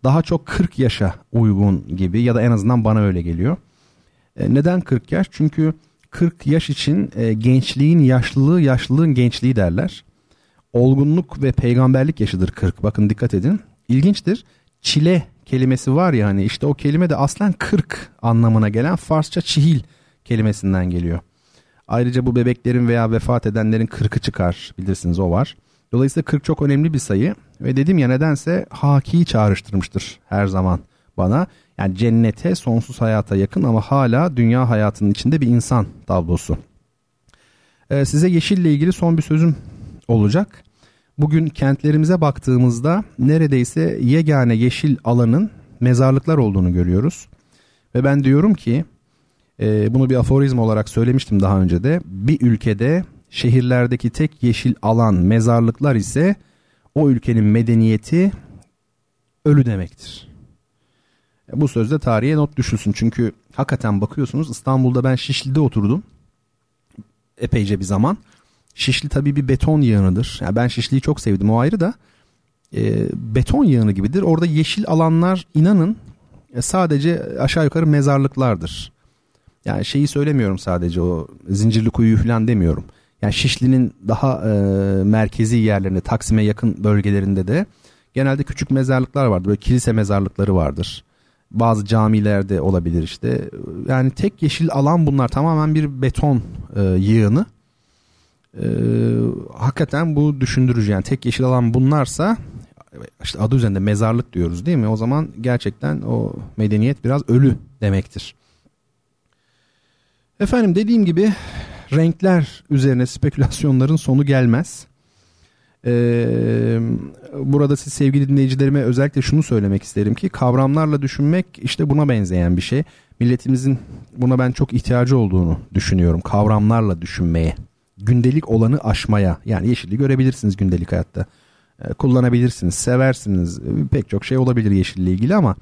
Daha çok 40 yaşa uygun gibi ya da en azından bana öyle geliyor. Ee, neden 40 yaş? Çünkü 40 yaş için e, gençliğin yaşlılığı, yaşlılığın gençliği derler. Olgunluk ve peygamberlik yaşıdır 40. Bakın dikkat edin. İlginçtir. Çile kelimesi var ya hani işte o kelime de aslen 40 anlamına gelen Farsça çihil kelimesinden geliyor. Ayrıca bu bebeklerin veya vefat edenlerin 40'ı çıkar bilirsiniz o var. Dolayısıyla 40 çok önemli bir sayı ve dedim ya nedense hakiyi çağrıştırmıştır her zaman bana. Yani cennete, sonsuz hayata yakın ama hala dünya hayatının içinde bir insan tablosu. Ee, size yeşille ilgili son bir sözüm olacak. Bugün kentlerimize baktığımızda neredeyse yegane yeşil alanın mezarlıklar olduğunu görüyoruz. Ve ben diyorum ki e, bunu bir aforizm olarak söylemiştim daha önce de. Bir ülkede şehirlerdeki tek yeşil alan mezarlıklar ise o ülkenin medeniyeti ölü demektir. Bu sözde tarihe not düşülsün. Çünkü hakikaten bakıyorsunuz İstanbul'da ben Şişli'de oturdum. Epeyce bir zaman. Şişli tabii bir beton yığınıdır. Yani ben Şişli'yi çok sevdim o ayrı da. E, beton yığını gibidir. Orada yeşil alanlar inanın e, sadece aşağı yukarı mezarlıklardır. Yani şeyi söylemiyorum sadece o zincirli kuyu falan demiyorum. Yani Şişli'nin daha e, merkezi yerlerinde Taksim'e yakın bölgelerinde de genelde küçük mezarlıklar vardır. Böyle kilise mezarlıkları vardır. Bazı camilerde olabilir işte. Yani tek yeşil alan bunlar tamamen bir beton e, yığını. E, hakikaten bu düşündürücü yani tek yeşil alan bunlarsa işte adı üzerinde mezarlık diyoruz değil mi? O zaman gerçekten o medeniyet biraz ölü demektir. Efendim dediğim gibi renkler üzerine spekülasyonların sonu gelmez. Ee, burada siz sevgili dinleyicilerime özellikle şunu söylemek isterim ki kavramlarla düşünmek işte buna benzeyen bir şey. Milletimizin buna ben çok ihtiyacı olduğunu düşünüyorum. Kavramlarla düşünmeye, gündelik olanı aşmaya. Yani yeşilli görebilirsiniz gündelik hayatta. Ee, kullanabilirsiniz, seversiniz. Pek çok şey olabilir yeşille ilgili ama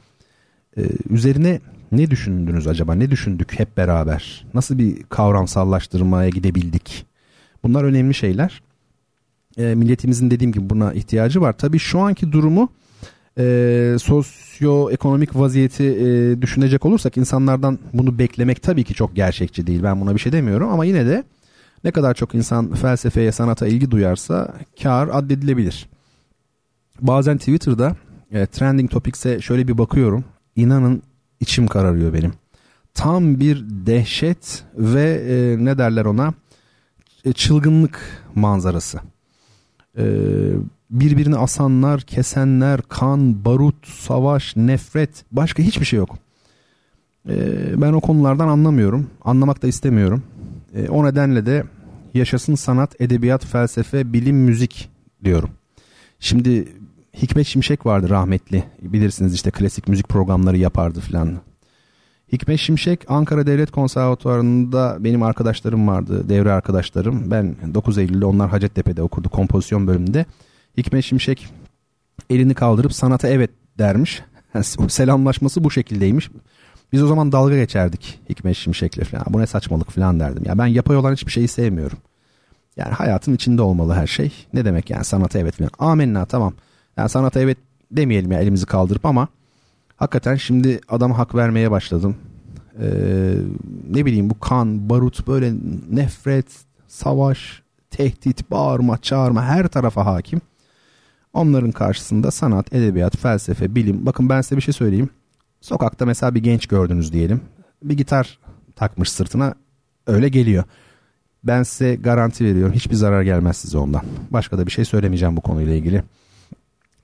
e, üzerine ne düşündünüz acaba? Ne düşündük hep beraber? Nasıl bir kavramsallaştırmaya gidebildik? Bunlar önemli şeyler. E, milletimizin dediğim gibi buna ihtiyacı var. Tabii şu anki durumu e, sosyoekonomik vaziyeti e, düşünecek olursak insanlardan bunu beklemek tabii ki çok gerçekçi değil. Ben buna bir şey demiyorum ama yine de ne kadar çok insan felsefeye, sanata ilgi duyarsa kar addedilebilir. Bazen Twitter'da e, trending topics'e şöyle bir bakıyorum. İnanın içim kararıyor benim. Tam bir dehşet ve e, ne derler ona e, çılgınlık manzarası. E, birbirini asanlar, kesenler, kan, barut, savaş, nefret başka hiçbir şey yok. E, ben o konulardan anlamıyorum. Anlamak da istemiyorum. E, o nedenle de yaşasın sanat, edebiyat, felsefe, bilim, müzik diyorum. Şimdi Hikmet Şimşek vardı rahmetli. Bilirsiniz işte klasik müzik programları yapardı filan. Hikmet Şimşek Ankara Devlet Konservatuvarı'nda benim arkadaşlarım vardı, devre arkadaşlarım. Ben 9 Eylül'de onlar Hacettepe'de okudu kompozisyon bölümünde. Hikmet Şimşek elini kaldırıp sanata evet dermiş. Selamlaşması bu şekildeymiş. Biz o zaman dalga geçerdik Hikmet Şimşek'le falan. Bu ne saçmalık falan derdim. Ya ben yapay olan hiçbir şeyi sevmiyorum. Yani hayatın içinde olmalı her şey. Ne demek yani sanata evet falan. Amenna tamam. Yani sanata evet demeyelim ya elimizi kaldırıp ama hakikaten şimdi adama hak vermeye başladım. Ee, ne bileyim bu kan, barut böyle nefret, savaş, tehdit, bağırma, çağırma her tarafa hakim. Onların karşısında sanat, edebiyat, felsefe, bilim. Bakın ben size bir şey söyleyeyim. Sokakta mesela bir genç gördünüz diyelim. Bir gitar takmış sırtına öyle geliyor. Ben size garanti veriyorum hiçbir zarar gelmez size ondan. Başka da bir şey söylemeyeceğim bu konuyla ilgili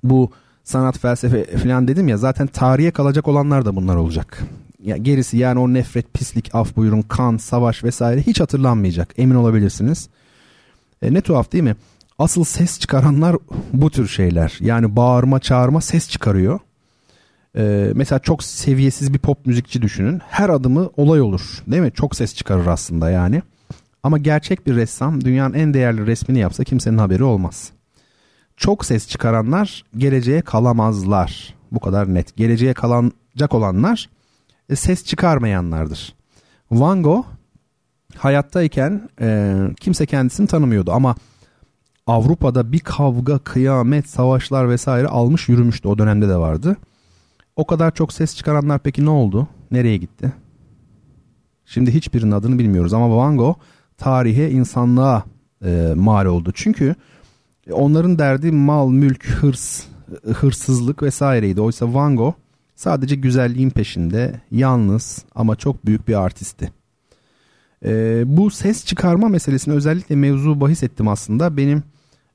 bu sanat felsefe falan dedim ya zaten tarihe kalacak olanlar da bunlar olacak. Ya gerisi yani o nefret, pislik, af buyurun, kan, savaş vesaire hiç hatırlanmayacak. Emin olabilirsiniz. E, ne tuhaf değil mi? Asıl ses çıkaranlar bu tür şeyler. Yani bağırma, çağırma ses çıkarıyor. E, mesela çok seviyesiz bir pop müzikçi düşünün. Her adımı olay olur. Değil mi? Çok ses çıkarır aslında yani. Ama gerçek bir ressam dünyanın en değerli resmini yapsa kimsenin haberi olmaz çok ses çıkaranlar geleceğe kalamazlar. Bu kadar net. Geleceğe kalacak olanlar e, ses çıkarmayanlardır. Van Gogh hayattayken e, kimse kendisini tanımıyordu ama Avrupa'da bir kavga, kıyamet, savaşlar vesaire almış yürümüştü. O dönemde de vardı. O kadar çok ses çıkaranlar peki ne oldu? Nereye gitti? Şimdi hiçbirinin adını bilmiyoruz ama Van Gogh tarihe, insanlığa e, mal oldu. Çünkü onların derdi mal, mülk, hırs, hırsızlık vesaireydi. Oysa Van Gogh sadece güzelliğin peşinde, yalnız ama çok büyük bir artisti. E, bu ses çıkarma meselesini özellikle mevzu bahis ettim aslında. Benim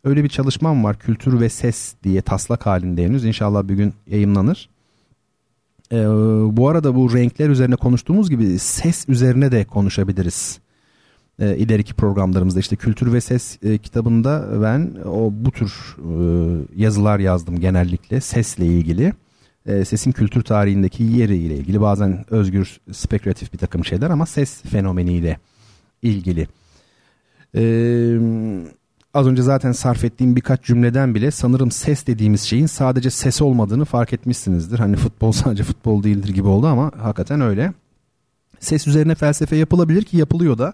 öyle bir çalışmam var. Kültür ve ses diye taslak halinde henüz. İnşallah bir gün yayınlanır. E, bu arada bu renkler üzerine konuştuğumuz gibi ses üzerine de konuşabiliriz. E, ileriki programlarımızda işte kültür ve ses e, kitabında ben o bu tür e, yazılar yazdım genellikle sesle ilgili. E, sesin kültür tarihindeki yeriyle ilgili bazen özgür spekülatif bir takım şeyler ama ses fenomeniyle ilgili. Eee az önce zaten sarf ettiğim birkaç cümleden bile sanırım ses dediğimiz şeyin sadece ses olmadığını fark etmişsinizdir. Hani futbol sadece futbol değildir gibi oldu ama hakikaten öyle. Ses üzerine felsefe yapılabilir ki yapılıyor da.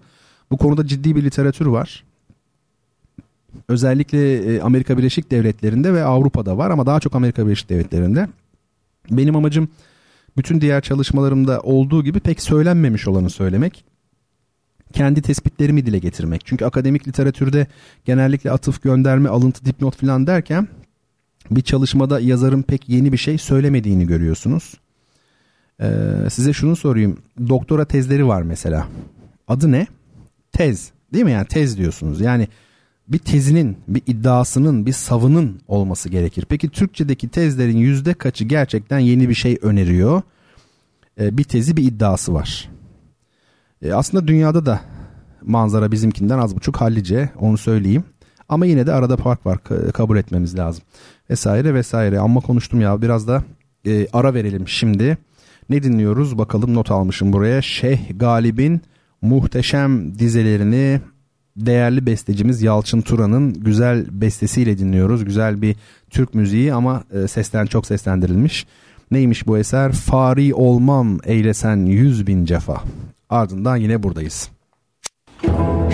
Bu konuda ciddi bir literatür var. Özellikle e, Amerika Birleşik Devletleri'nde ve Avrupa'da var ama daha çok Amerika Birleşik Devletleri'nde. Benim amacım bütün diğer çalışmalarımda olduğu gibi pek söylenmemiş olanı söylemek kendi tespitlerimi dile getirmek. Çünkü akademik literatürde genellikle atıf, gönderme, alıntı, dipnot falan derken bir çalışmada yazarın pek yeni bir şey söylemediğini görüyorsunuz. Ee, size şunu sorayım. Doktora tezleri var mesela. Adı ne? Tez. Değil mi yani tez diyorsunuz. Yani bir tezinin, bir iddiasının, bir savının olması gerekir. Peki Türkçedeki tezlerin yüzde kaçı gerçekten yeni bir şey öneriyor? Ee, bir tezi, bir iddiası var. E, aslında dünyada da manzara bizimkinden az buçuk hallice onu söyleyeyim. Ama yine de arada fark var kabul etmemiz lazım. Vesaire vesaire. Amma konuştum ya biraz da e, ara verelim şimdi. Ne dinliyoruz bakalım not almışım buraya. Şeyh Galip'in muhteşem dizelerini değerli bestecimiz Yalçın Turan'ın güzel bestesiyle dinliyoruz. Güzel bir Türk müziği ama e, sesten çok seslendirilmiş. Neymiş bu eser? Fari olmam eylesen yüz bin cefa. Ardından yine buradayız. Müzik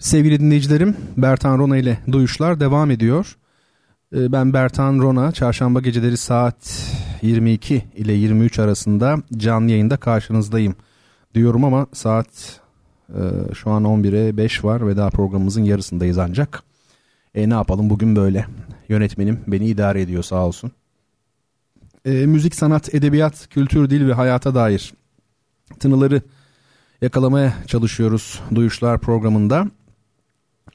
Sevgili dinleyicilerim, Bertan Rona ile Duyuşlar devam ediyor. Ee, ben Bertan Rona, çarşamba geceleri saat 22 ile 23 arasında canlı yayında karşınızdayım diyorum ama saat e, şu an 11'e 5 var ve daha programımızın yarısındayız ancak. E ne yapalım bugün böyle. Yönetmenim beni idare ediyor sağ olsun. E, müzik, sanat, edebiyat, kültür, dil ve hayata dair tınıları yakalamaya çalışıyoruz Duyuşlar programında.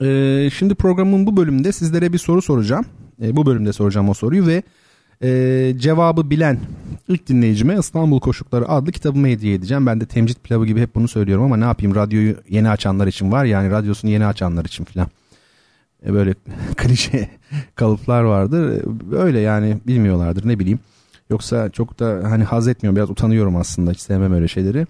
Ee, şimdi programın bu bölümünde sizlere bir soru soracağım. Ee, bu bölümde soracağım o soruyu ve e, cevabı bilen ilk dinleyicime İstanbul Koşukları adlı kitabımı hediye edeceğim. Ben de temcit pilavı gibi hep bunu söylüyorum ama ne yapayım radyoyu yeni açanlar için var yani radyosunu yeni açanlar için filan. E, böyle klişe kalıplar vardır. Öyle yani bilmiyorlardır ne bileyim. Yoksa çok da hani haz etmiyorum biraz utanıyorum aslında hiç sevmem öyle şeyleri.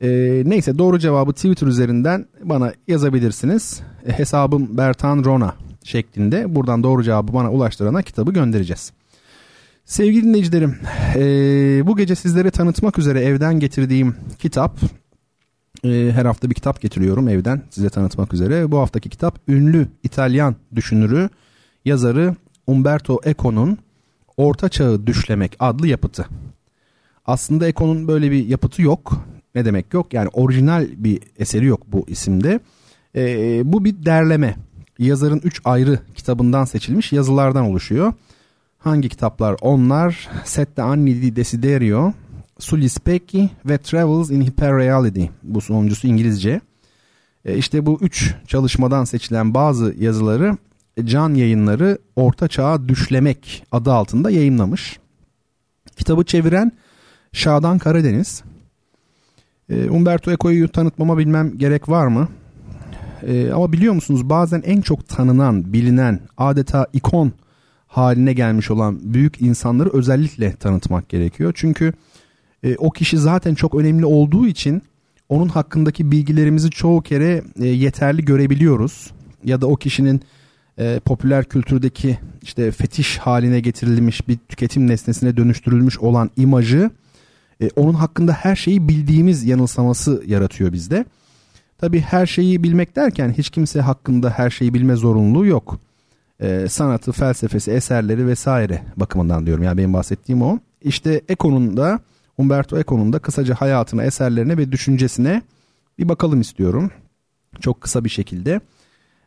E, neyse doğru cevabı Twitter üzerinden bana yazabilirsiniz. E, hesabım Bertan Rona şeklinde. Buradan doğru cevabı bana ulaştırana kitabı göndereceğiz. Sevgili dinleyicilerim, e, bu gece sizlere tanıtmak üzere evden getirdiğim kitap, e, her hafta bir kitap getiriyorum evden size tanıtmak üzere. Bu haftaki kitap ünlü İtalyan düşünürü, yazarı Umberto Eco'nun Orta Çağı Düşlemek adlı yapıtı. Aslında Eco'nun böyle bir yapıtı yok. Ne demek yok? Yani orijinal bir eseri yok bu isimde. E, bu bir derleme. Yazarın üç ayrı kitabından seçilmiş yazılardan oluşuyor. Hangi kitaplar? Onlar Sette Anni di Desiderio, Sugli Specchi ve Travels in Hyperreality. Bu sonuncusu İngilizce. E, işte bu üç çalışmadan seçilen bazı yazıları Can Yayınları Orta Çağ'a Düşlemek adı altında yayınlamış. Kitabı çeviren Şadan Karadeniz. E, Umberto Eco'yu tanıtmama bilmem gerek var mı? E, ama biliyor musunuz bazen en çok tanınan, bilinen, adeta ikon haline gelmiş olan büyük insanları özellikle tanıtmak gerekiyor. Çünkü e, o kişi zaten çok önemli olduğu için onun hakkındaki bilgilerimizi çoğu kere e, yeterli görebiliyoruz. Ya da o kişinin e, popüler kültürdeki işte fetiş haline getirilmiş bir tüketim nesnesine dönüştürülmüş olan imajı e, onun hakkında her şeyi bildiğimiz yanılsaması yaratıyor bizde. Tabi her şeyi bilmek derken hiç kimse hakkında her şeyi bilme zorunluluğu yok. E, sanatı, felsefesi, eserleri vesaire bakımından diyorum. Yani benim bahsettiğim o. İşte Eco'nun da Umberto Eco'nun da kısaca hayatına, eserlerine ve düşüncesine bir bakalım istiyorum. Çok kısa bir şekilde.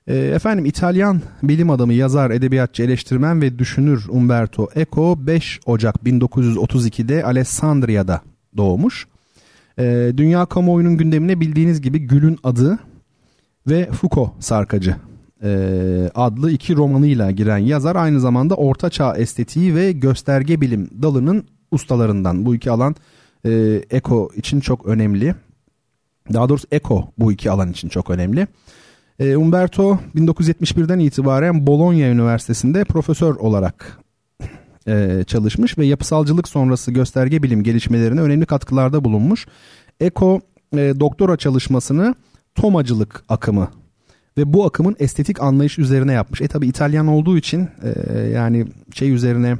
E, efendim İtalyan bilim adamı, yazar, edebiyatçı, eleştirmen ve düşünür Umberto Eco 5 Ocak 1932'de Alessandria'da doğmuş. E, dünya kamuoyunun gündemine bildiğiniz gibi Gül'ün adı ve Foucault sarkacı e, adlı iki romanıyla giren yazar aynı zamanda Orta Çağ estetiği ve gösterge bilim dalının ustalarından. Bu iki alan e, Eko için çok önemli. Daha doğrusu Eko bu iki alan için çok önemli. E, Umberto 1971'den itibaren Bologna Üniversitesi'nde profesör olarak e, çalışmış ve yapısalcılık sonrası gösterge bilim gelişmelerine önemli katkılarda bulunmuş. Eko e, doktora çalışmasını tomacılık akımı ve bu akımın estetik anlayış üzerine yapmış. E tabi İtalyan olduğu için e, yani şey üzerine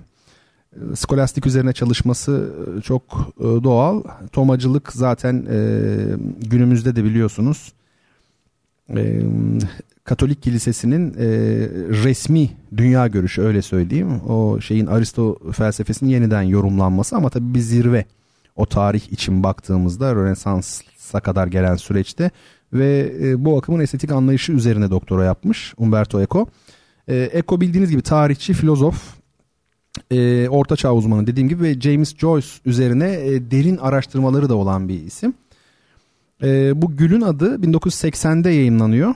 skolastik üzerine çalışması e, çok e, doğal. Tomacılık zaten e, günümüzde de biliyorsunuz Katolik Kilisesi'nin resmi dünya görüşü öyle söyleyeyim. O şeyin Aristo felsefesinin yeniden yorumlanması ama tabii bir zirve o tarih için baktığımızda Rönesans'a kadar gelen süreçte ve bu akımın estetik anlayışı üzerine doktora yapmış Umberto Eco. Eco bildiğiniz gibi tarihçi, filozof, e, Orta Çağ uzmanı dediğim gibi ve James Joyce üzerine e, derin araştırmaları da olan bir isim. E, bu Gül'ün adı 1980'de yayınlanıyor.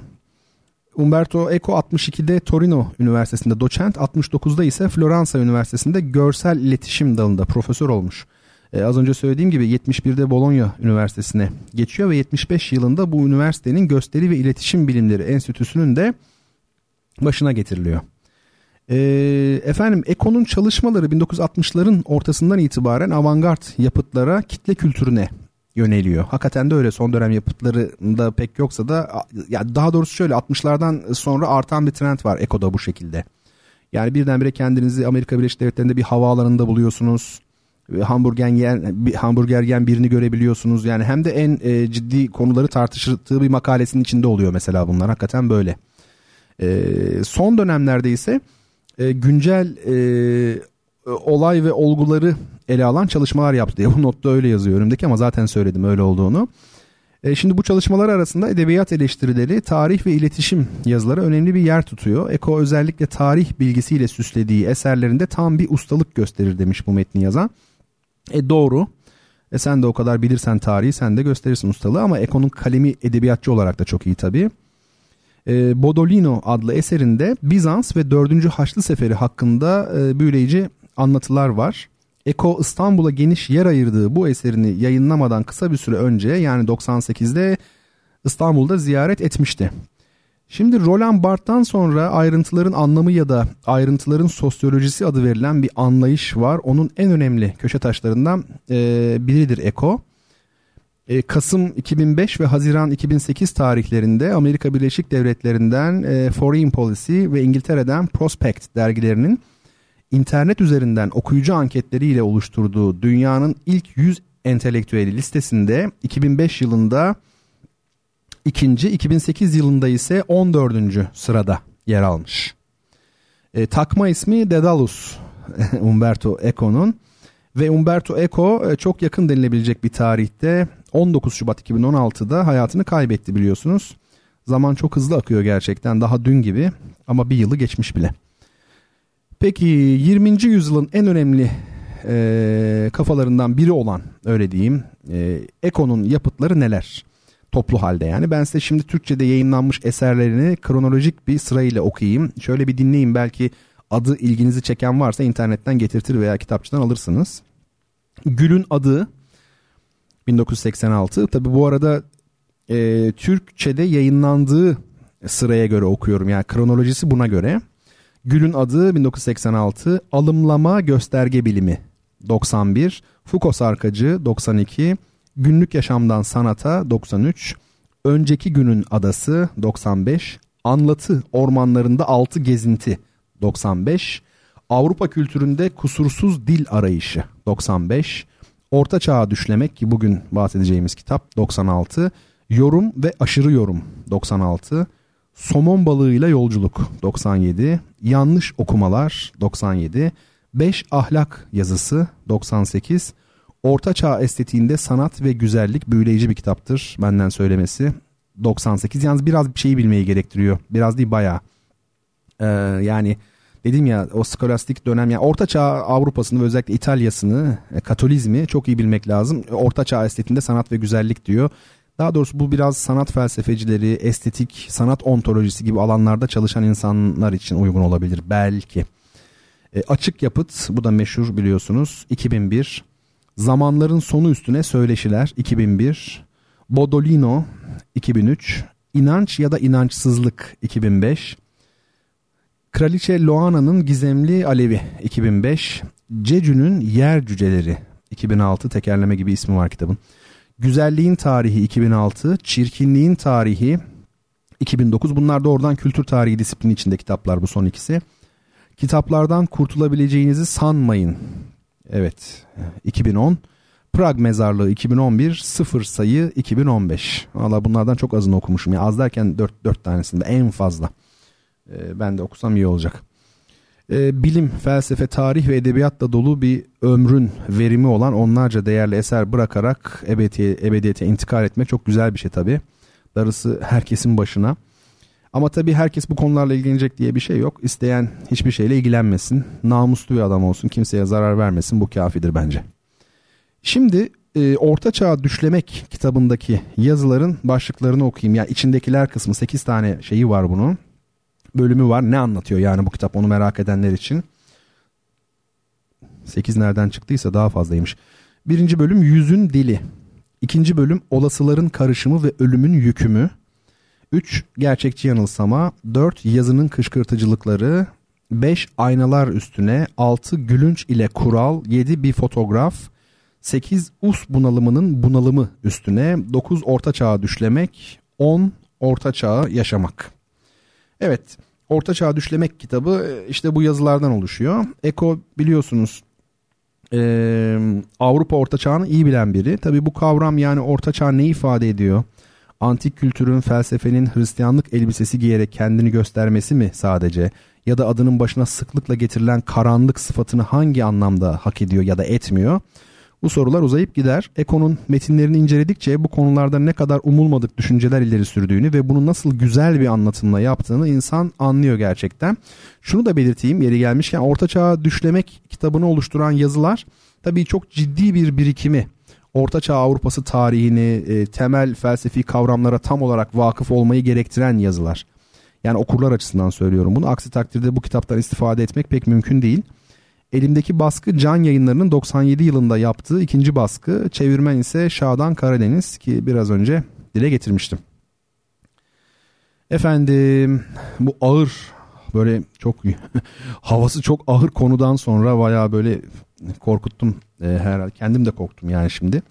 Umberto Eco 62'de Torino Üniversitesi'nde doçent, 69'da ise Floransa Üniversitesi'nde görsel iletişim dalında profesör olmuş. Ee, az önce söylediğim gibi 71'de Bologna Üniversitesi'ne geçiyor ve 75 yılında bu üniversitenin gösteri ve iletişim bilimleri enstitüsünün de başına getiriliyor. E, efendim Eko'nun çalışmaları 1960'ların ortasından itibaren avantgard yapıtlara, kitle kültürüne yöneliyor. Hakikaten de öyle son dönem yapıtlarında pek yoksa da ya daha doğrusu şöyle 60'lardan sonra artan bir trend var Eko'da bu şekilde. Yani birdenbire kendinizi Amerika Birleşik Devletleri'nde bir havaalanında buluyorsunuz. Hamburger yiyen, hamburger yiyen birini görebiliyorsunuz. Yani hem de en e, ciddi konuları tartışıldığı bir makalesinin içinde oluyor mesela bunlar. Hakikaten böyle. E, son dönemlerde ise e, güncel e, olay ve olguları ele alan çalışmalar yaptı diye. Bu notta öyle yazıyor önümdeki ama zaten söyledim öyle olduğunu. E, şimdi bu çalışmalar arasında edebiyat eleştirileri, tarih ve iletişim yazıları önemli bir yer tutuyor. Eko özellikle tarih bilgisiyle süslediği eserlerinde tam bir ustalık gösterir demiş bu metni yazan. E doğru. E sen de o kadar bilirsen tarihi sen de gösterirsin ustalığı ama Eko'nun kalemi edebiyatçı olarak da çok iyi tabii e, Bodolino adlı eserinde Bizans ve 4. Haçlı Seferi hakkında e, büyüleyici anlatılar var. Eko İstanbul'a geniş yer ayırdığı bu eserini yayınlamadan kısa bir süre önce yani 98'de İstanbul'da ziyaret etmişti. Şimdi Roland Barthes'tan sonra ayrıntıların anlamı ya da ayrıntıların sosyolojisi adı verilen bir anlayış var. Onun en önemli köşe taşlarından e, biridir Eko. E, Kasım 2005 ve Haziran 2008 tarihlerinde Amerika Birleşik Devletleri'nden e, Foreign Policy ve İngiltere'den Prospect dergilerinin internet üzerinden okuyucu anketleriyle oluşturduğu dünyanın ilk 100 entelektüeli listesinde 2005 yılında ikinci, 2008 yılında ise 14. sırada yer almış. E, takma ismi Dedalus Umberto Eco'nun ve Umberto Eco e, çok yakın denilebilecek bir tarihte 19 Şubat 2016'da hayatını kaybetti biliyorsunuz. Zaman çok hızlı akıyor gerçekten daha dün gibi ama bir yılı geçmiş bile. Peki 20. yüzyılın en önemli e, kafalarından biri olan öyle diyeyim e, Eko'nun yapıtları neler? Toplu halde yani. Ben size şimdi Türkçe'de yayınlanmış eserlerini kronolojik bir sırayla okuyayım. Şöyle bir dinleyin belki adı ilginizi çeken varsa internetten getirtir veya kitapçıdan alırsınız. Gül'ün adı 1986. Tabi bu arada e, Türkçe'de yayınlandığı sıraya göre okuyorum. Yani kronolojisi buna göre. Gül'ün adı 1986. Alımlama gösterge bilimi 91. Foucault Sarkacı 92. Günlük yaşamdan sanata 93. Önceki günün adası 95. Anlatı ormanlarında altı gezinti 95. Avrupa kültüründe kusursuz dil arayışı 95. Orta Çağ'a düşlemek ki bugün bahsedeceğimiz kitap 96. Yorum ve aşırı yorum 96. Somon balığıyla yolculuk 97. Yanlış okumalar 97. 5 ahlak yazısı 98. Orta Çağ estetiğinde sanat ve güzellik büyüleyici bir kitaptır benden söylemesi. 98 yalnız biraz bir şeyi bilmeyi gerektiriyor. Biraz değil bayağı. Ee, yani dedim ya o skolastik dönem yani Orta Çağ Avrupa'sını ve özellikle İtalya'sını, e, Katolizmi çok iyi bilmek lazım. Orta Çağ estetiğinde sanat ve güzellik diyor. Daha doğrusu bu biraz sanat felsefecileri, estetik, sanat ontolojisi gibi alanlarda çalışan insanlar için uygun olabilir belki. E, açık yapıt bu da meşhur biliyorsunuz 2001. Zamanların sonu üstüne söyleşiler 2001. Bodolino 2003. İnanç ya da inançsızlık 2005. Kraliçe Loana'nın Gizemli Alevi 2005. Cecü'nün Yer Cüceleri 2006 tekerleme gibi ismi var kitabın. Güzelliğin Tarihi 2006, Çirkinliğin Tarihi 2009. Bunlar da oradan kültür tarihi disiplini içinde kitaplar bu son ikisi. Kitaplardan kurtulabileceğinizi sanmayın. Evet 2010. Prag Mezarlığı 2011, Sıfır Sayı 2015. Valla bunlardan çok azını okumuşum. Yani az derken 4, 4 tanesinde en fazla. Ee, ben de okusam iyi olacak e, bilim, felsefe, tarih ve edebiyatla dolu bir ömrün verimi olan onlarca değerli eser bırakarak ebediyete, ebediyete intikal etmek çok güzel bir şey tabii. Darısı herkesin başına. Ama tabii herkes bu konularla ilgilenecek diye bir şey yok. İsteyen hiçbir şeyle ilgilenmesin. Namuslu bir adam olsun. Kimseye zarar vermesin. Bu kafidir bence. Şimdi e, Orta Çağ Düşlemek kitabındaki yazıların başlıklarını okuyayım. Yani içindekiler kısmı 8 tane şeyi var bunun bölümü var. Ne anlatıyor yani bu kitap onu merak edenler için. 8 nereden çıktıysa daha fazlaymış. Birinci bölüm yüzün dili. İkinci bölüm olasıların karışımı ve ölümün yükümü. 3 gerçekçi yanılsama. 4 yazının kışkırtıcılıkları. 5 aynalar üstüne. 6 gülünç ile kural. 7 bir fotoğraf. 8 us bunalımının bunalımı üstüne. 9 orta çağa düşlemek. 10 orta çağı yaşamak. Evet Orta Çağ Düşlemek kitabı e, işte bu yazılardan oluşuyor. Eko biliyorsunuz e, Avrupa Orta Çağ'ını iyi bilen biri. Tabi bu kavram yani Orta Çağ ne ifade ediyor? Antik kültürün, felsefenin Hristiyanlık elbisesi giyerek kendini göstermesi mi sadece? Ya da adının başına sıklıkla getirilen karanlık sıfatını hangi anlamda hak ediyor ya da etmiyor? Bu sorular uzayıp gider. Eko'nun metinlerini inceledikçe bu konularda ne kadar umulmadık düşünceler ileri sürdüğünü ve bunu nasıl güzel bir anlatımla yaptığını insan anlıyor gerçekten. Şunu da belirteyim yeri gelmişken Orta Çağ Düşlemek kitabını oluşturan yazılar tabii çok ciddi bir birikimi. Orta Çağ Avrupası tarihini, e, temel felsefi kavramlara tam olarak vakıf olmayı gerektiren yazılar. Yani okurlar açısından söylüyorum bunu. Aksi takdirde bu kitaptan istifade etmek pek mümkün değil. Elimdeki baskı Can Yayınları'nın 97 yılında yaptığı ikinci baskı. Çevirmen ise Şadan Karadeniz ki biraz önce dile getirmiştim. Efendim bu ağır böyle çok havası çok ağır konudan sonra baya böyle korkuttum e, herhalde. Kendim de korktum yani şimdi.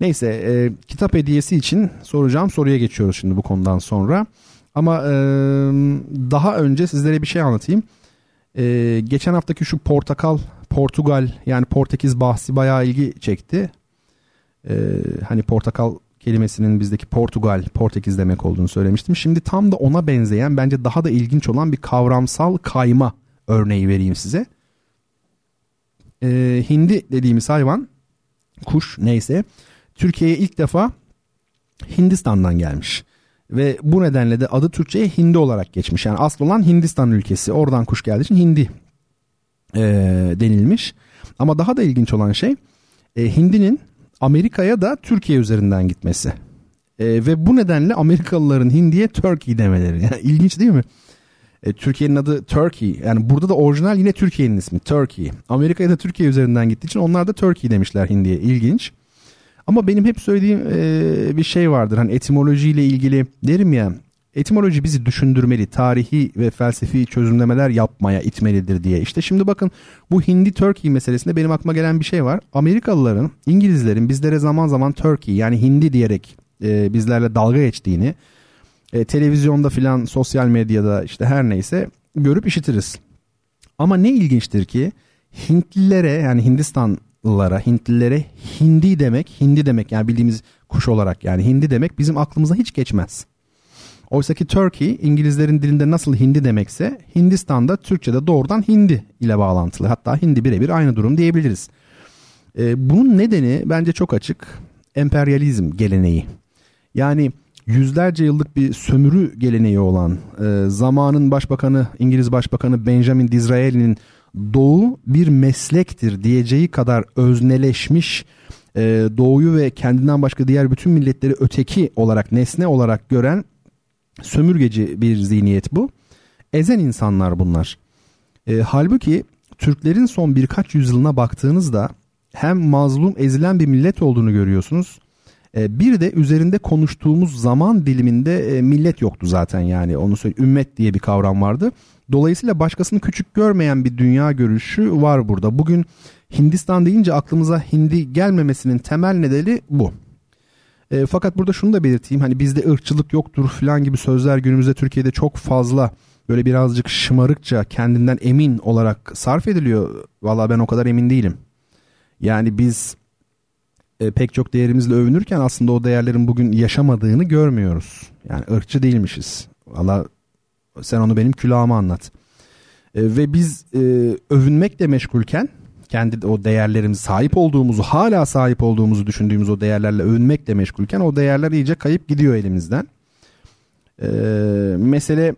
Neyse e, kitap hediyesi için soracağım soruya geçiyoruz şimdi bu konudan sonra. Ama e, daha önce sizlere bir şey anlatayım. Ee, geçen haftaki şu portakal, Portugal yani Portekiz bahsi bayağı ilgi çekti. Ee, hani portakal kelimesinin bizdeki Portugal, Portekiz demek olduğunu söylemiştim. Şimdi tam da ona benzeyen bence daha da ilginç olan bir kavramsal kayma örneği vereyim size. Ee, hindi dediğimiz hayvan, kuş neyse Türkiye'ye ilk defa Hindistan'dan gelmiş. Ve bu nedenle de adı Türkçe'ye Hindi olarak geçmiş. Yani asıl olan Hindistan ülkesi. Oradan kuş geldiği için Hindi e, denilmiş. Ama daha da ilginç olan şey e, Hindi'nin Amerika'ya da Türkiye üzerinden gitmesi. E, ve bu nedenle Amerikalıların Hindi'ye Turkey demeleri. Yani ilginç değil mi? E, Türkiye'nin adı Turkey. Yani burada da orijinal yine Türkiye'nin ismi Turkey. Amerika'ya da Türkiye üzerinden gittiği için onlar da Turkey demişler Hindi'ye. İlginç. Ama benim hep söylediğim e, bir şey vardır. Hani etimolojiyle ilgili derim ya etimoloji bizi düşündürmeli, tarihi ve felsefi çözümlemeler yapmaya itmelidir diye. İşte şimdi bakın bu Hindi Turkey meselesinde benim aklıma gelen bir şey var. Amerikalıların, İngilizlerin bizlere zaman zaman Turkey yani Hindi diyerek e, bizlerle dalga geçtiğini e, televizyonda filan sosyal medyada işte her neyse görüp işitiriz. Ama ne ilginçtir ki Hintlilere yani Hindistanlılara, Hintlilere Hindi demek, Hindi demek yani bildiğimiz kuş olarak yani Hindi demek bizim aklımıza hiç geçmez. Oysa ki Turkey İngilizlerin dilinde nasıl Hindi demekse Hindistan'da Türkçe'de doğrudan Hindi ile bağlantılı. Hatta Hindi birebir aynı durum diyebiliriz. Ee, bunun nedeni bence çok açık. Emperyalizm geleneği. Yani yüzlerce yıllık bir sömürü geleneği olan e, zamanın başbakanı İngiliz başbakanı Benjamin Disraeli'nin doğu bir meslektir diyeceği kadar özneleşmiş e, doğuyu ve kendinden başka diğer bütün milletleri öteki olarak nesne olarak gören sömürgeci bir zihniyet bu. Ezen insanlar bunlar. E, halbuki Türklerin son birkaç yüzyılına baktığınızda hem mazlum ezilen bir millet olduğunu görüyorsunuz. E, bir de üzerinde konuştuğumuz zaman diliminde e, millet yoktu zaten yani onu söyle ümmet diye bir kavram vardı. Dolayısıyla başkasını küçük görmeyen bir dünya görüşü var burada. Bugün Hindistan deyince aklımıza Hindi gelmemesinin temel nedeni bu. E, fakat burada şunu da belirteyim hani bizde ırkçılık yoktur falan gibi sözler günümüzde Türkiye'de çok fazla böyle birazcık şımarıkça kendinden emin olarak sarf ediliyor. Valla ben o kadar emin değilim. Yani biz e, pek çok değerimizle övünürken aslında o değerlerin bugün yaşamadığını görmüyoruz. Yani ırkçı değilmişiz. Valla sen onu benim külahıma anlat. E, ve biz e, övünmekle meşgulken kendi o değerlerimiz sahip olduğumuzu hala sahip olduğumuzu düşündüğümüz o değerlerle övünmekle meşgulken o değerler iyice kayıp gidiyor elimizden. Ee, mesele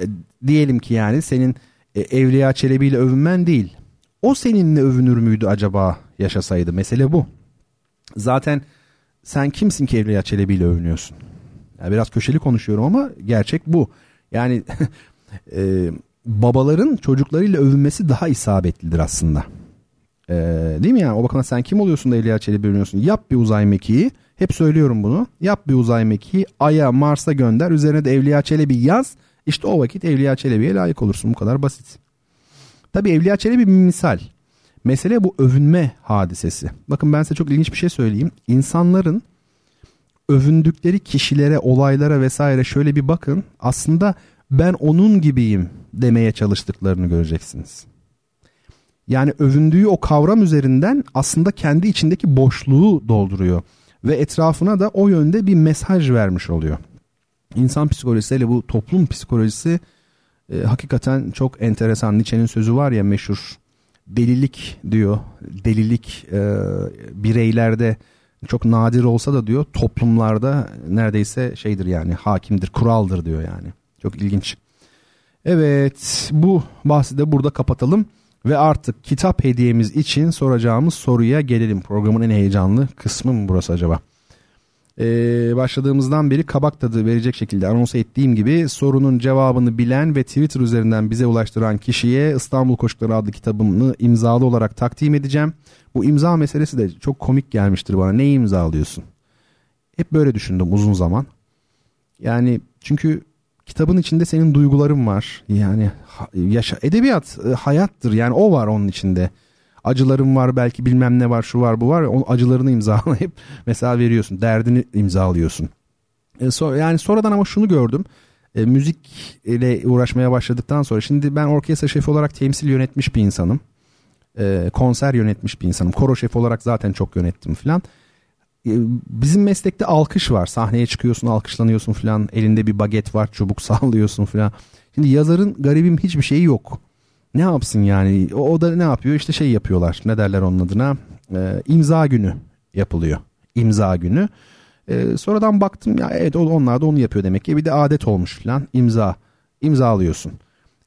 e, diyelim ki yani senin e, Evliya Çelebi ile övünmen değil. O seninle övünür müydü acaba yaşasaydı? Mesele bu. Zaten sen kimsin ki Evliya Çelebi ile övünüyorsun? Yani biraz köşeli konuşuyorum ama gerçek bu. Yani e, babaların çocuklarıyla övünmesi daha isabetlidir aslında. Ee, değil mi yani? O bakımdan sen kim oluyorsun da Evliya Çelebi övünüyorsun? Yap bir uzay mekiği. Hep söylüyorum bunu. Yap bir uzay mekiği. Ay'a, Mars'a gönder. Üzerine de Evliya Çelebi yaz. İşte o vakit Evliya Çelebi'ye layık olursun. Bu kadar basit. Tabii Evliya Çelebi bir misal. Mesele bu övünme hadisesi. Bakın ben size çok ilginç bir şey söyleyeyim. İnsanların övündükleri kişilere, olaylara vesaire şöyle bir bakın. Aslında ben onun gibiyim demeye çalıştıklarını göreceksiniz. Yani övündüğü o kavram üzerinden aslında kendi içindeki boşluğu dolduruyor ve etrafına da o yönde bir mesaj vermiş oluyor. İnsan psikolojisiyle bu toplum psikolojisi e, hakikaten çok enteresan. Nietzsche'nin sözü var ya meşhur delilik diyor. Delilik e, bireylerde çok nadir olsa da diyor toplumlarda neredeyse şeydir yani hakimdir, kuraldır diyor yani. Çok ilginç. Evet bu bahsi de burada kapatalım. Ve artık kitap hediyemiz için soracağımız soruya gelelim. Programın en heyecanlı kısmı mı burası acaba? Ee, başladığımızdan beri kabak tadı verecek şekilde anons ettiğim gibi sorunun cevabını bilen ve Twitter üzerinden bize ulaştıran kişiye İstanbul Koşukları adlı kitabımı imzalı olarak takdim edeceğim. Bu imza meselesi de çok komik gelmiştir bana. Ne imzalıyorsun? Hep böyle düşündüm uzun zaman. Yani çünkü kitabın içinde senin duyguların var. Yani yaşa edebiyat e, hayattır. Yani o var onun içinde. Acıların var belki bilmem ne var şu var bu var. O acılarını imzalayıp mesela veriyorsun. Derdini imzalıyorsun. E, so, yani sonradan ama şunu gördüm. E, müzik ile uğraşmaya başladıktan sonra şimdi ben orkestra şefi olarak temsil yönetmiş bir insanım. E, konser yönetmiş bir insanım. Koro şefi olarak zaten çok yönettim filan. Ee, bizim meslekte alkış var. Sahneye çıkıyorsun, alkışlanıyorsun falan. Elinde bir baget var, çubuk sallıyorsun falan. Şimdi yazarın garibim hiçbir şeyi yok. Ne yapsın yani? O, o da ne yapıyor? İşte şey yapıyorlar. Ne derler onun adına? Ee, imza günü yapılıyor. İmza günü. E, sonradan baktım ya evet onlar da onu yapıyor demek ki bir de adet olmuş falan imza imza alıyorsun.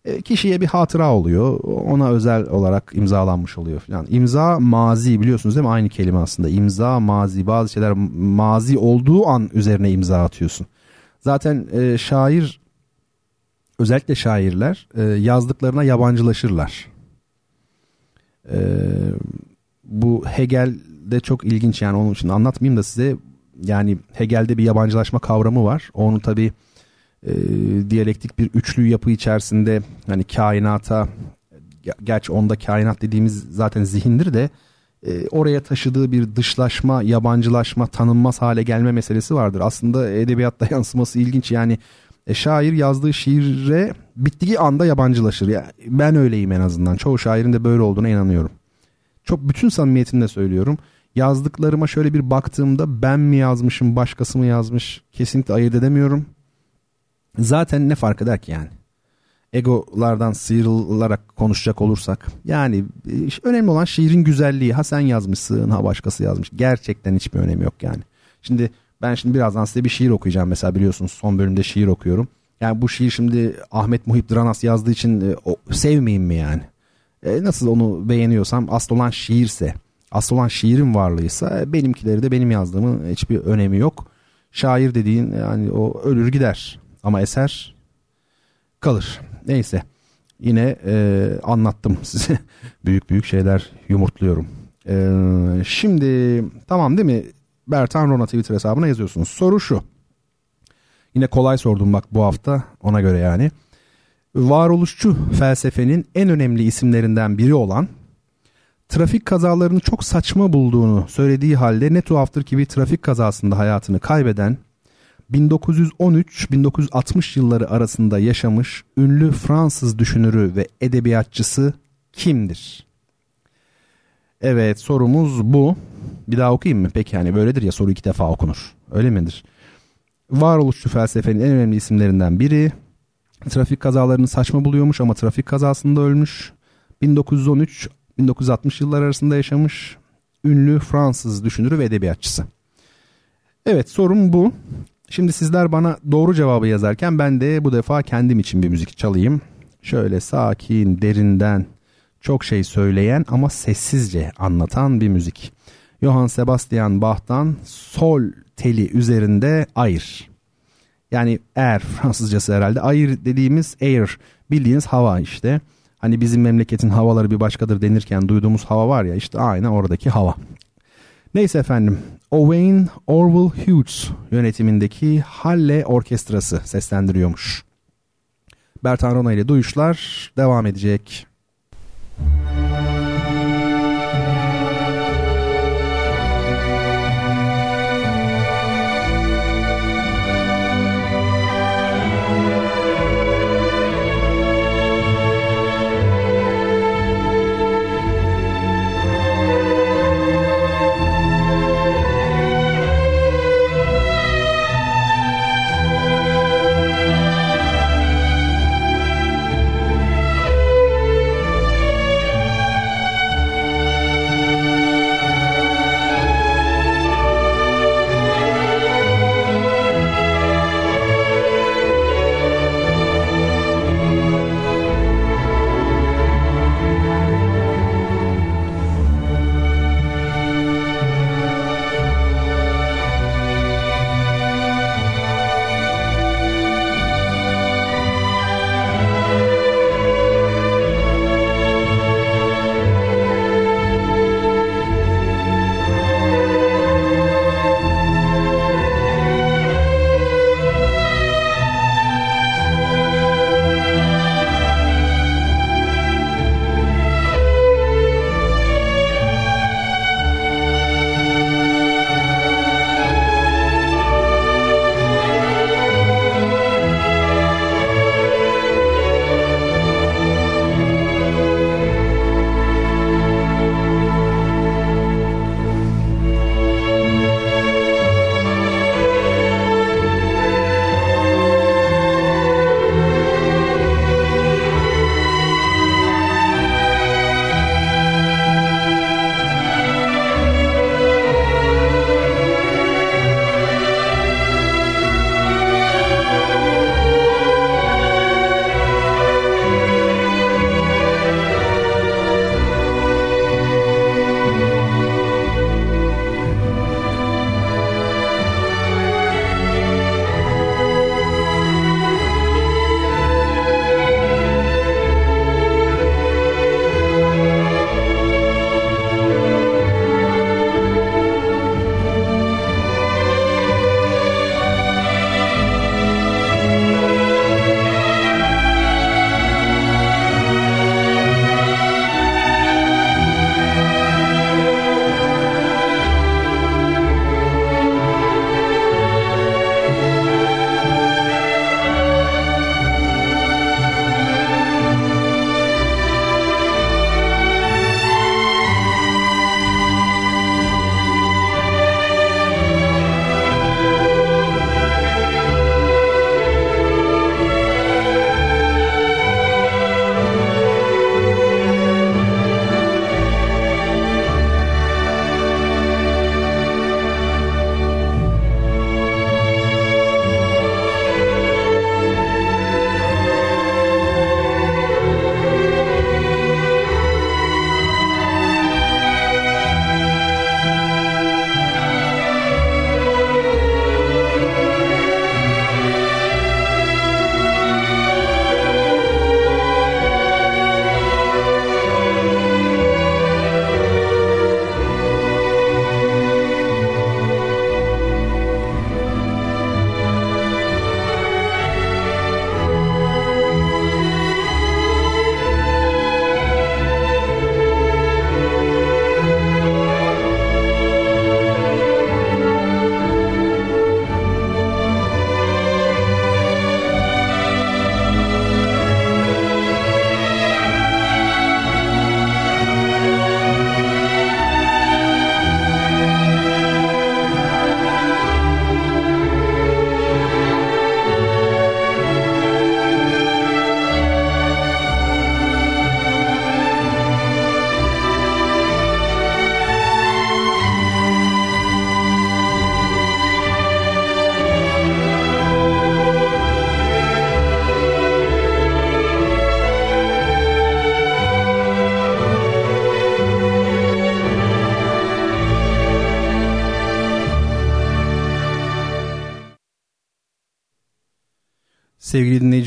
E, kişiye bir hatıra oluyor ona özel olarak imzalanmış oluyor falan. İmza mazi biliyorsunuz değil mi aynı kelime aslında imza mazi bazı şeyler mazi olduğu an üzerine imza atıyorsun. Zaten e, şair özellikle şairler e, yazdıklarına yabancılaşırlar. E, bu Hegel de çok ilginç yani onun için anlatmayayım da size yani Hegel'de bir yabancılaşma kavramı var. Onu tabi e, diyalektik bir üçlü yapı içerisinde hani kainata gerçi onda kainat dediğimiz zaten zihindir de e, oraya taşıdığı bir dışlaşma, yabancılaşma, tanınmaz hale gelme meselesi vardır. Aslında edebiyatta yansıması ilginç yani e, şair yazdığı şiire bittiği anda yabancılaşır. Ya, ben öyleyim en azından. Çoğu şairin de böyle olduğuna inanıyorum. Çok bütün samimiyetimle söylüyorum. Yazdıklarıma şöyle bir baktığımda ben mi yazmışım başkası mı yazmış kesinlikle ayırt edemiyorum. Zaten ne fark eder ki yani? Egolardan sıyrılarak konuşacak olursak. Yani e, önemli olan şiirin güzelliği. Ha sen yazmışsın ha başkası yazmış. Gerçekten hiçbir önemi yok yani. Şimdi ben şimdi birazdan size bir şiir okuyacağım mesela biliyorsunuz son bölümde şiir okuyorum. Yani bu şiir şimdi Ahmet Muhip Dranas yazdığı için e, o, sevmeyeyim mi yani? E, nasıl onu beğeniyorsam asıl olan şiirse, asıl olan şiirin varlığıysa e, benimkileri de benim yazdığımın hiçbir önemi yok. Şair dediğin yani o ölür gider ama eser kalır. Neyse yine e, anlattım size büyük büyük şeyler yumurtluyorum. E, şimdi tamam değil mi? Bertan Rona Twitter hesabına yazıyorsunuz. Soru şu. Yine kolay sordum bak bu hafta ona göre yani. Varoluşçu felsefenin en önemli isimlerinden biri olan trafik kazalarını çok saçma bulduğunu söylediği halde ne tuhaftır ki bir trafik kazasında hayatını kaybeden 1913-1960 yılları arasında yaşamış ünlü Fransız düşünürü ve edebiyatçısı kimdir? Evet sorumuz bu. Bir daha okuyayım mı? Peki yani böyledir ya soru iki defa okunur. Öyle midir? Varoluşçu felsefenin en önemli isimlerinden biri. Trafik kazalarını saçma buluyormuş ama trafik kazasında ölmüş. 1913-1960 yıllar arasında yaşamış. Ünlü Fransız düşünürü ve edebiyatçısı. Evet sorum bu. Şimdi sizler bana doğru cevabı yazarken ben de bu defa kendim için bir müzik çalayım. Şöyle sakin, derinden, çok şey söyleyen ama sessizce anlatan bir müzik. Johann Sebastian Bach'tan sol teli üzerinde ayır. Yani air Fransızcası herhalde. Ayır dediğimiz air bildiğiniz hava işte. Hani bizim memleketin havaları bir başkadır denirken duyduğumuz hava var ya işte aynı oradaki hava. Neyse efendim Owain Orwell Hughes yönetimindeki Halle Orkestrası seslendiriyormuş. Bertan Rona ile duyuşlar devam edecek. Müzik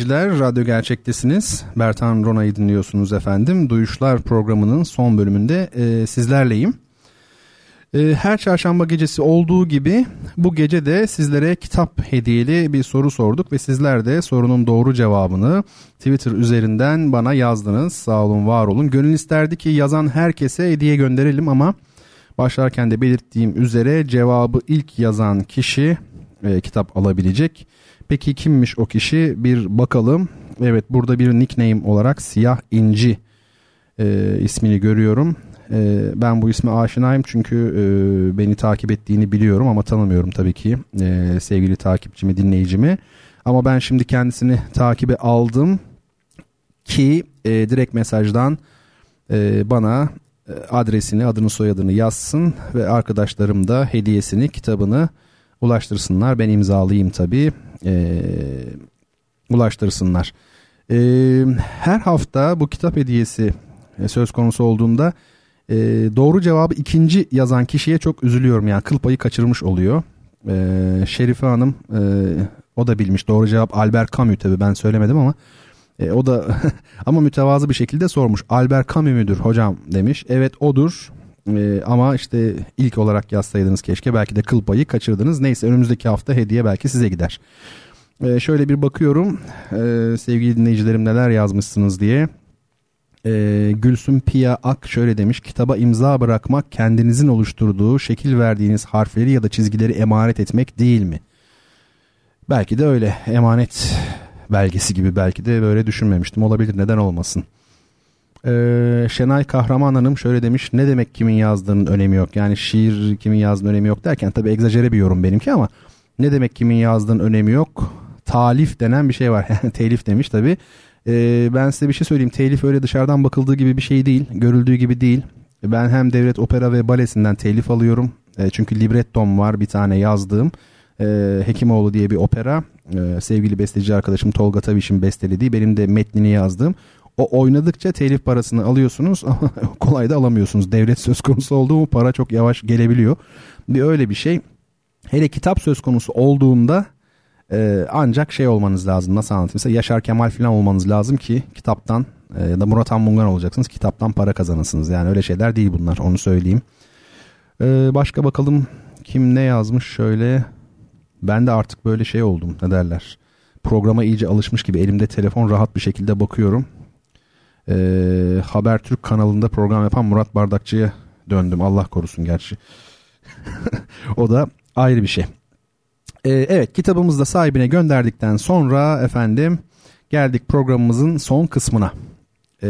dinleyiciler, Radyo Gerçek'tesiniz. Bertan Rona'yı dinliyorsunuz efendim. Duyuşlar programının son bölümünde e, sizlerleyim. E, her çarşamba gecesi olduğu gibi bu gece de sizlere kitap hediyeli bir soru sorduk ve sizler de sorunun doğru cevabını Twitter üzerinden bana yazdınız. Sağ olun, var olun. Gönül isterdi ki yazan herkese hediye gönderelim ama başlarken de belirttiğim üzere cevabı ilk yazan kişi e, kitap alabilecek. Peki kimmiş o kişi bir bakalım. Evet burada bir nickname olarak Siyah İnci e, ismini görüyorum. E, ben bu isme aşinayım çünkü e, beni takip ettiğini biliyorum ama tanımıyorum tabii ki e, sevgili takipçimi dinleyicimi. Ama ben şimdi kendisini takibe aldım ki e, direkt mesajdan e, bana e, adresini adını soyadını yazsın ve arkadaşlarım da hediyesini kitabını ulaştırsınlar. Ben imzalayayım tabii. E, ulaştırsınlar. E, her hafta bu kitap hediyesi e, söz konusu olduğunda e, doğru cevabı ikinci yazan kişiye çok üzülüyorum. Yani kıl payı kaçırmış oluyor. E, Şerife Hanım e, o da bilmiş. Doğru cevap Albert Camus tabii ben söylemedim ama e, o da ama mütevazı bir şekilde sormuş. Albert Camus müdür hocam demiş. Evet odur. Ee, ama işte ilk olarak yazsaydınız keşke belki de kıl payı kaçırdınız. Neyse önümüzdeki hafta hediye belki size gider. Ee, şöyle bir bakıyorum ee, sevgili dinleyicilerim neler yazmışsınız diye. Ee, Gülsüm Pia Ak şöyle demiş kitaba imza bırakmak kendinizin oluşturduğu şekil verdiğiniz harfleri ya da çizgileri emanet etmek değil mi? Belki de öyle emanet belgesi gibi belki de böyle düşünmemiştim olabilir neden olmasın. Ee, Şenay Kahraman Hanım şöyle demiş ne demek kimin yazdığının önemi yok? Yani şiir kimin yazdığının önemi yok derken tabi egzajere bir yorum benimki ama ne demek kimin yazdığının önemi yok? Talif denen bir şey var. Telif demiş tabi ee, ben size bir şey söyleyeyim. Telif öyle dışarıdan bakıldığı gibi bir şey değil görüldüğü gibi değil. Ben hem devlet opera ve balesinden telif alıyorum. E, çünkü librettom var bir tane yazdığım. E, Hekimoğlu diye bir opera. E, sevgili besteci arkadaşım Tolga Taviş'in bestelediği benim de metnini yazdığım o oynadıkça telif parasını alıyorsunuz ama kolay da alamıyorsunuz. Devlet söz konusu olduğu mu para çok yavaş gelebiliyor. Bir öyle bir şey. Hele kitap söz konusu olduğunda e, ancak şey olmanız lazım. Nasıl anlatayım? Mesela Yaşar Kemal falan olmanız lazım ki kitaptan e, ya da Murat Anmungan olacaksınız. Kitaptan para kazanırsınız. Yani öyle şeyler değil bunlar onu söyleyeyim. E, başka bakalım kim ne yazmış şöyle. Ben de artık böyle şey oldum ne derler. Programa iyice alışmış gibi elimde telefon rahat bir şekilde bakıyorum e, Habertürk kanalında program yapan Murat Bardakçı'ya döndüm. Allah korusun gerçi. o da ayrı bir şey. E, evet kitabımızı da sahibine gönderdikten sonra efendim geldik programımızın son kısmına. E,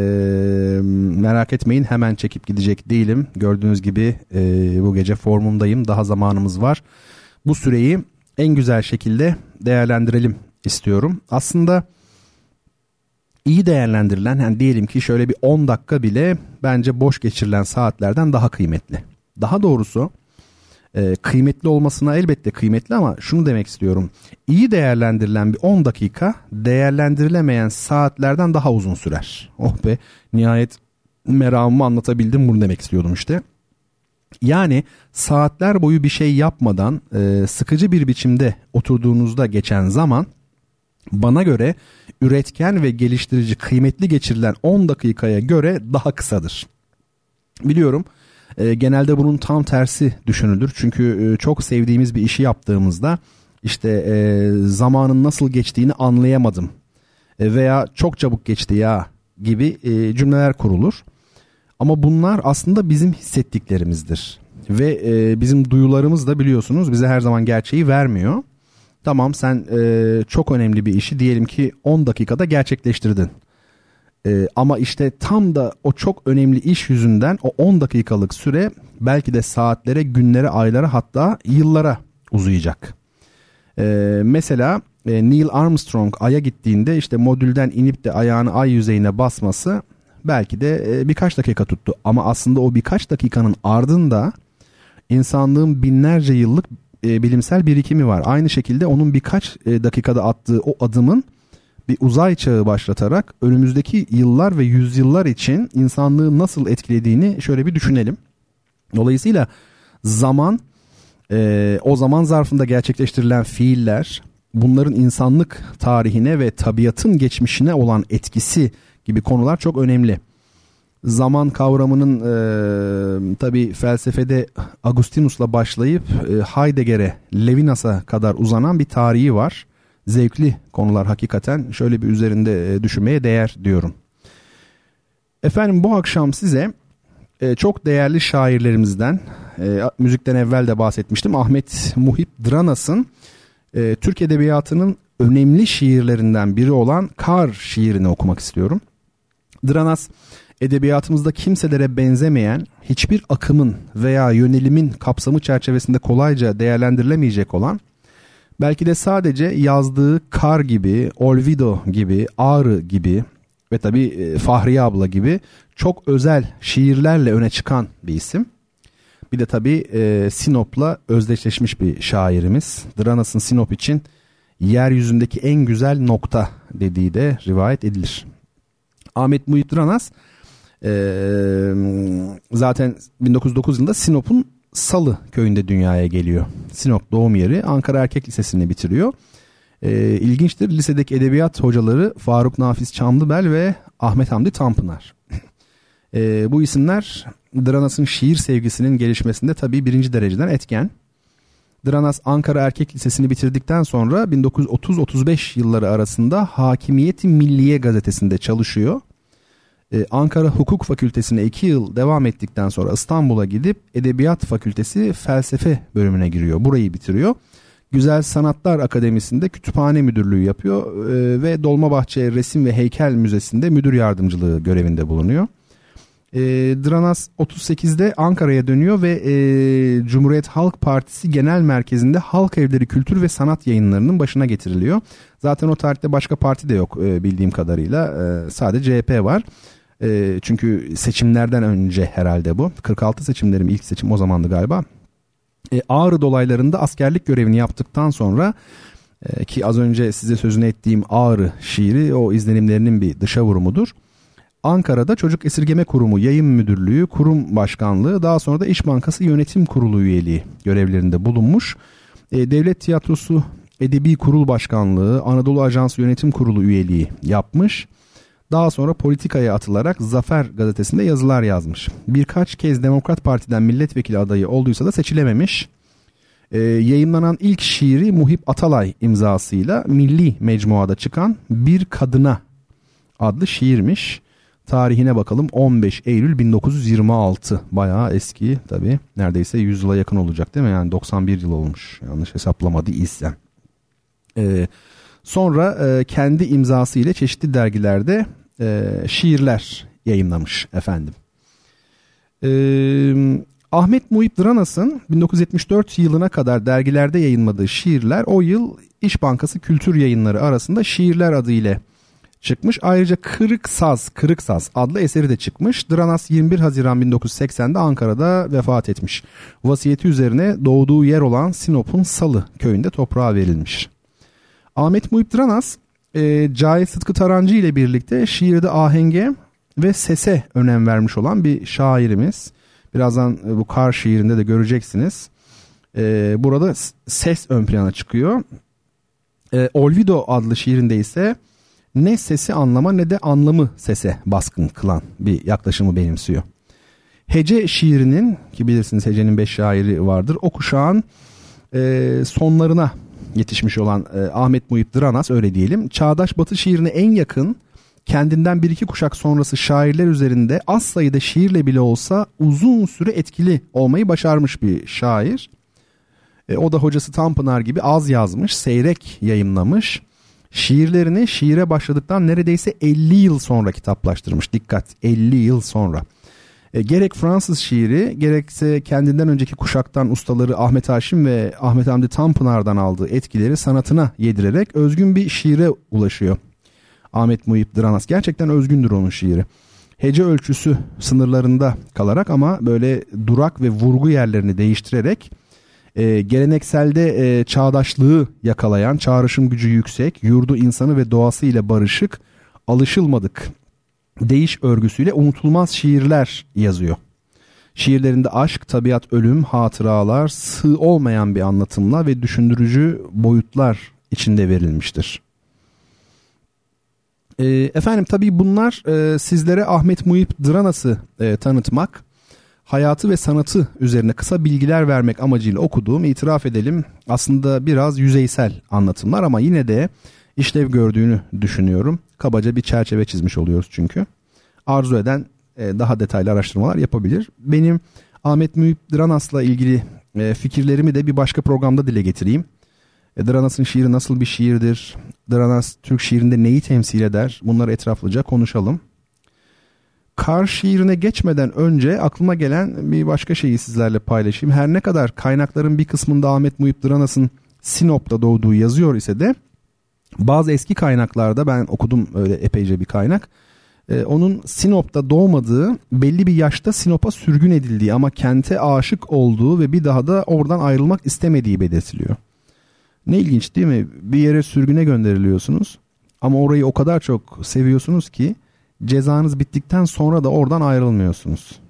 merak etmeyin hemen çekip gidecek değilim. Gördüğünüz gibi e, bu gece formundayım. Daha zamanımız var. Bu süreyi en güzel şekilde değerlendirelim istiyorum. Aslında iyi değerlendirilen yani diyelim ki şöyle bir 10 dakika bile bence boş geçirilen saatlerden daha kıymetli. Daha doğrusu e, kıymetli olmasına elbette kıymetli ama şunu demek istiyorum. İyi değerlendirilen bir 10 dakika değerlendirilemeyen saatlerden daha uzun sürer. Oh be nihayet meramımı anlatabildim bunu demek istiyordum işte. Yani saatler boyu bir şey yapmadan e, sıkıcı bir biçimde oturduğunuzda geçen zaman bana göre üretken ve geliştirici kıymetli geçirilen 10 dakikaya göre daha kısadır. Biliyorum e, genelde bunun tam tersi düşünülür. Çünkü e, çok sevdiğimiz bir işi yaptığımızda işte e, zamanın nasıl geçtiğini anlayamadım e, veya çok çabuk geçti ya gibi e, cümleler kurulur. Ama bunlar aslında bizim hissettiklerimizdir. Ve e, bizim duyularımız da biliyorsunuz bize her zaman gerçeği vermiyor. Tamam sen e, çok önemli bir işi diyelim ki 10 dakikada gerçekleştirdin. E, ama işte tam da o çok önemli iş yüzünden o 10 dakikalık süre belki de saatlere, günlere, aylara hatta yıllara uzayacak. E, mesela e, Neil Armstrong Ay'a gittiğinde işte modülden inip de ayağını ay yüzeyine basması belki de e, birkaç dakika tuttu. Ama aslında o birkaç dakikanın ardında insanlığın binlerce yıllık e, bilimsel birikimi var. Aynı şekilde onun birkaç e, dakikada attığı o adımın bir uzay çağı başlatarak önümüzdeki yıllar ve yüzyıllar için insanlığı nasıl etkilediğini şöyle bir düşünelim. Dolayısıyla zaman e, o zaman zarfında gerçekleştirilen fiiller bunların insanlık tarihine ve tabiatın geçmişine olan etkisi gibi konular çok önemli. Zaman kavramının e, tabi felsefede Agustinus'la başlayıp e, Heidegger'e, Levinas'a kadar uzanan bir tarihi var. Zevkli konular hakikaten şöyle bir üzerinde düşünmeye değer diyorum. Efendim bu akşam size e, çok değerli şairlerimizden, e, müzikten evvel de bahsetmiştim. Ahmet Muhip Dranas'ın e, Türk Edebiyatı'nın önemli şiirlerinden biri olan Kar şiirini okumak istiyorum. Dranas edebiyatımızda kimselere benzemeyen hiçbir akımın veya yönelimin kapsamı çerçevesinde kolayca değerlendirilemeyecek olan belki de sadece yazdığı Kar gibi, Olvido gibi, Ağrı gibi ve tabi e, Fahriye abla gibi çok özel şiirlerle öne çıkan bir isim. Bir de tabi e, Sinop'la özdeşleşmiş bir şairimiz. Dranas'ın Sinop için yeryüzündeki en güzel nokta dediği de rivayet edilir. Ahmet Muhit Dranas e, zaten 1909 yılında Sinop'un Salı köyünde dünyaya geliyor. Sinop doğum yeri Ankara Erkek Lisesi'ni bitiriyor. E, ilginçtir lisedeki edebiyat hocaları Faruk Nafiz Çamlıbel ve Ahmet Hamdi Tanpınar. E, bu isimler Dranas'ın şiir sevgisinin gelişmesinde tabii birinci dereceden etken. Dranas Ankara Erkek Lisesi'ni bitirdikten sonra 1930-35 yılları arasında Hakimiyeti Milliye gazetesinde çalışıyor. Ee, Ankara Hukuk Fakültesine 2 yıl devam ettikten sonra İstanbul'a gidip Edebiyat Fakültesi Felsefe bölümüne giriyor. Burayı bitiriyor. Güzel Sanatlar Akademisi'nde kütüphane müdürlüğü yapıyor ee, ve Dolmabahçe Resim ve Heykel Müzesi'nde müdür yardımcılığı görevinde bulunuyor. E, Dranas 38'de Ankara'ya dönüyor ve e, Cumhuriyet Halk Partisi Genel Merkezi'nde Halk Evleri Kültür ve Sanat yayınlarının başına getiriliyor. Zaten o tarihte başka parti de yok e, bildiğim kadarıyla. E, sadece CHP var. E, çünkü seçimlerden önce herhalde bu. 46 seçimlerim ilk seçim o zamandı galiba. E, Ağrı dolaylarında askerlik görevini yaptıktan sonra e, ki az önce size sözünü ettiğim Ağrı şiiri o izlenimlerinin bir dışa vurumudur. Ankara'da Çocuk Esirgeme Kurumu Yayın Müdürlüğü, Kurum Başkanlığı, daha sonra da İş Bankası Yönetim Kurulu üyeliği görevlerinde bulunmuş. E, Devlet Tiyatrosu Edebi Kurul Başkanlığı, Anadolu Ajansı Yönetim Kurulu üyeliği yapmış. Daha sonra politikaya atılarak Zafer gazetesinde yazılar yazmış. Birkaç kez Demokrat Parti'den milletvekili adayı olduysa da seçilememiş. E, yayınlanan ilk şiiri Muhip Atalay imzasıyla Milli Mecmuada çıkan Bir Kadına adlı şiirmiş. Tarihine bakalım 15 Eylül 1926 bayağı eski tabi neredeyse 100 yıla yakın olacak değil mi yani 91 yıl olmuş yanlış hesaplamadı isem. Ee, sonra e, kendi imzası ile çeşitli dergilerde e, şiirler yayınlamış efendim. Ee, Ahmet Muhip Dranas'ın 1974 yılına kadar dergilerde yayınladığı şiirler o yıl İş Bankası Kültür Yayınları arasında şiirler adıyla çıkmış. Ayrıca Kırık Saz, Kırık Saz adlı eseri de çıkmış. Dranas 21 Haziran 1980'de Ankara'da vefat etmiş. Vasiyeti üzerine doğduğu yer olan Sinop'un Salı köyünde toprağa verilmiş. Ahmet Muhip Dranas, e, Cahit Sıtkı Tarancı ile birlikte şiirde ahenge ve sese önem vermiş olan bir şairimiz. Birazdan e, bu kar şiirinde de göreceksiniz. E, burada ses ön plana çıkıyor. E, Olvido adlı şiirinde ise ne sesi anlama ne de anlamı sese baskın kılan bir yaklaşımı benimsiyor. Hece şiirinin ki bilirsiniz Hece'nin beş şairi vardır. O kuşağın e, sonlarına yetişmiş olan e, Ahmet Muhip Dranas öyle diyelim. Çağdaş Batı şiirine en yakın kendinden bir iki kuşak sonrası şairler üzerinde az sayıda şiirle bile olsa uzun süre etkili olmayı başarmış bir şair. E, o da hocası Tanpınar gibi az yazmış, seyrek yayımlamış. Şiirlerini şiire başladıktan neredeyse 50 yıl sonra kitaplaştırmış. Dikkat 50 yıl sonra. E, gerek Fransız şiiri gerekse kendinden önceki kuşaktan ustaları Ahmet Haşim ve Ahmet Hamdi Tanpınar'dan aldığı etkileri sanatına yedirerek özgün bir şiire ulaşıyor. Ahmet Muhip Dranas gerçekten özgündür onun şiiri. Hece ölçüsü sınırlarında kalarak ama böyle durak ve vurgu yerlerini değiştirerek e, gelenekselde e, çağdaşlığı yakalayan, çağrışım gücü yüksek, yurdu insanı ve doğası ile barışık, alışılmadık değiş örgüsüyle unutulmaz şiirler yazıyor. Şiirlerinde aşk, tabiat, ölüm, hatıralar, sığ olmayan bir anlatımla ve düşündürücü boyutlar içinde verilmiştir. E, efendim tabii bunlar e, sizlere Ahmet Muhip Dranas'ı e, tanıtmak, hayatı ve sanatı üzerine kısa bilgiler vermek amacıyla okuduğum itiraf edelim aslında biraz yüzeysel anlatımlar ama yine de işlev gördüğünü düşünüyorum. Kabaca bir çerçeve çizmiş oluyoruz çünkü. Arzu eden e, daha detaylı araştırmalar yapabilir. Benim Ahmet Muhip Dranas'la ilgili e, fikirlerimi de bir başka programda dile getireyim. E, Dranas'ın şiiri nasıl bir şiirdir? Dranas Türk şiirinde neyi temsil eder? Bunları etraflıca konuşalım. Kar şiirine geçmeden önce aklıma gelen bir başka şeyi sizlerle paylaşayım. Her ne kadar kaynakların bir kısmında Ahmet Muhip Dranas'ın Sinop'ta doğduğu yazıyor ise de bazı eski kaynaklarda ben okudum öyle epeyce bir kaynak. Ee, onun Sinop'ta doğmadığı belli bir yaşta Sinop'a sürgün edildiği ama kente aşık olduğu ve bir daha da oradan ayrılmak istemediği belirtiliyor. Ne ilginç değil mi? Bir yere sürgüne gönderiliyorsunuz ama orayı o kadar çok seviyorsunuz ki cezanız bittikten sonra da oradan ayrılmıyorsunuz.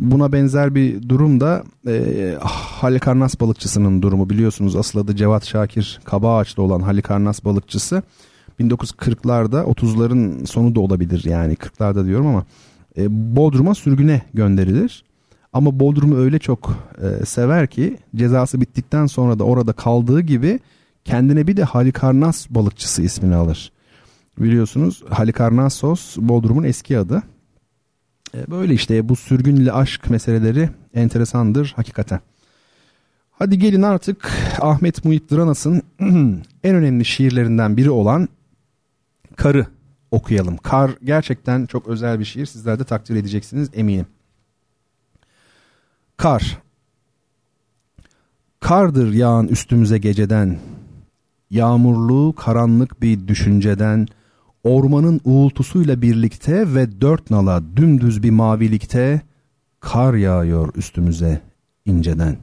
Buna benzer bir durum da e, Halikarnas balıkçısının durumu biliyorsunuz. Asıl adı Cevat Şakir Kabaağaç'ta olan Halikarnas balıkçısı 1940'larda 30'ların sonu da olabilir yani 40'larda diyorum ama e, Bodrum'a sürgüne gönderilir. Ama Bodrum'u öyle çok e, sever ki cezası bittikten sonra da orada kaldığı gibi kendine bir de Halikarnas balıkçısı ismini alır. Biliyorsunuz Halikarnassos Bodrum'un eski adı. E, böyle işte bu sürgün ile aşk meseleleri enteresandır hakikaten. Hadi gelin artık Ahmet Muhit Dranas'ın en önemli şiirlerinden biri olan Kar'ı okuyalım. Kar gerçekten çok özel bir şiir. Sizler de takdir edeceksiniz eminim. Kar. Kardır yağan üstümüze geceden. Yağmurlu, karanlık bir düşünceden, ormanın uğultusuyla birlikte ve dört nala dümdüz bir mavilikte kar yağıyor üstümüze inceden.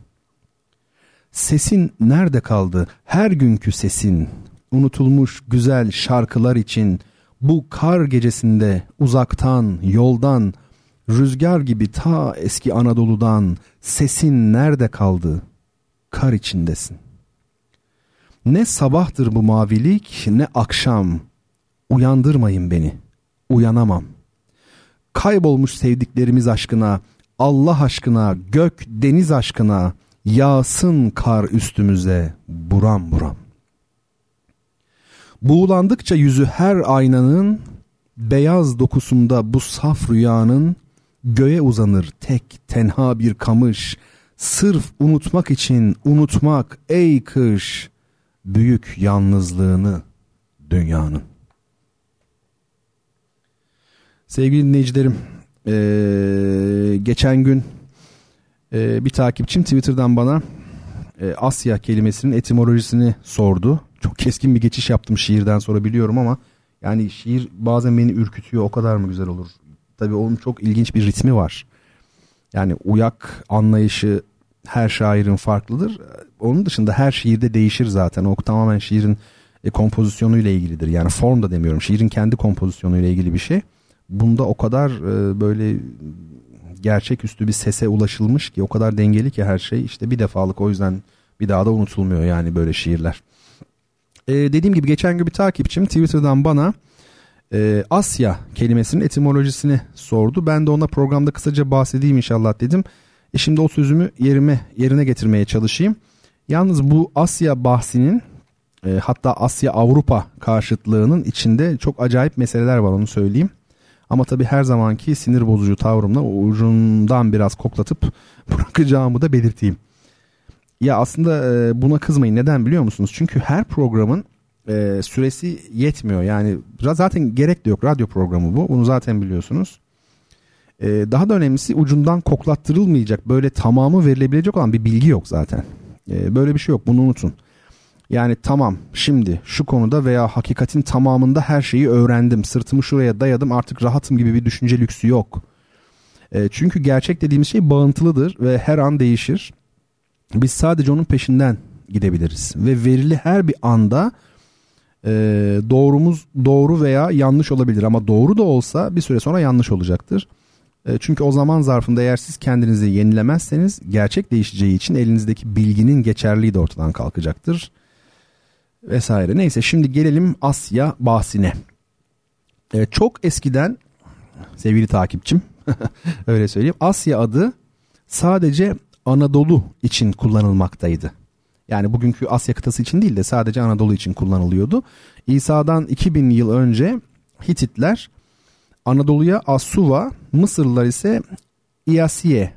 Sesin nerede kaldı her günkü sesin? Unutulmuş güzel şarkılar için bu kar gecesinde uzaktan, yoldan, rüzgar gibi ta eski Anadolu'dan sesin nerede kaldı? Kar içindesin. Ne sabahtır bu mavilik ne akşam. Uyandırmayın beni. Uyanamam. Kaybolmuş sevdiklerimiz aşkına, Allah aşkına, gök deniz aşkına yağsın kar üstümüze buram buram. Buğulandıkça yüzü her aynanın beyaz dokusunda bu saf rüyanın göğe uzanır tek tenha bir kamış sırf unutmak için unutmak ey kış büyük yalnızlığını dünyanın. Sevgili dinleyicilerim, ee, geçen gün e, bir takipçim Twitter'dan bana e, Asya kelimesinin etimolojisini sordu. Çok keskin bir geçiş yaptım şiirden sonra biliyorum ama yani şiir bazen beni ürkütüyor. O kadar mı güzel olur? Tabii onun çok ilginç bir ritmi var. Yani uyak anlayışı her şairin farklıdır. Onun dışında her şiirde değişir zaten. O tamamen şiirin e, kompozisyonuyla ilgilidir. Yani form da demiyorum. Şiirin kendi kompozisyonuyla ilgili bir şey. Bunda o kadar e, böyle gerçeküstü bir sese ulaşılmış ki o kadar dengeli ki her şey. İşte bir defalık o yüzden bir daha da unutulmuyor yani böyle şiirler. E, dediğim gibi geçen gün bir takipçim Twitter'dan bana e, Asya kelimesinin etimolojisini sordu. Ben de ona programda kısaca bahsedeyim inşallah dedim. E şimdi o sözümü yerime yerine getirmeye çalışayım. Yalnız bu Asya bahsinin e, hatta Asya Avrupa karşıtlığının içinde çok acayip meseleler var onu söyleyeyim. Ama tabii her zamanki sinir bozucu tavrımla ucundan biraz koklatıp bırakacağımı da belirteyim. Ya aslında e, buna kızmayın. Neden biliyor musunuz? Çünkü her programın e, süresi yetmiyor. Yani zaten gerek de yok. Radyo programı bu. Bunu zaten biliyorsunuz. E, daha da önemlisi ucundan koklattırılmayacak böyle tamamı verilebilecek olan bir bilgi yok zaten. Böyle bir şey yok. Bunu unutun. Yani tamam şimdi şu konuda veya hakikatin tamamında her şeyi öğrendim. Sırtımı şuraya dayadım artık rahatım gibi bir düşünce lüksü yok. E, çünkü gerçek dediğimiz şey bağıntılıdır ve her an değişir. Biz sadece onun peşinden gidebiliriz. Ve verili her bir anda e, doğrumuz doğru veya yanlış olabilir. Ama doğru da olsa bir süre sonra yanlış olacaktır. E, çünkü o zaman zarfında eğer siz kendinizi yenilemezseniz gerçek değişeceği için elinizdeki bilginin geçerliği de ortadan kalkacaktır. Vesaire. Neyse şimdi gelelim Asya bahsine. Ee, çok eskiden sevgili takipçim öyle söyleyeyim Asya adı sadece Anadolu için kullanılmaktaydı. Yani bugünkü Asya kıtası için değil de sadece Anadolu için kullanılıyordu. İsa'dan 2000 yıl önce Hititler Anadolu'ya Asuva, Mısırlılar ise İyasiye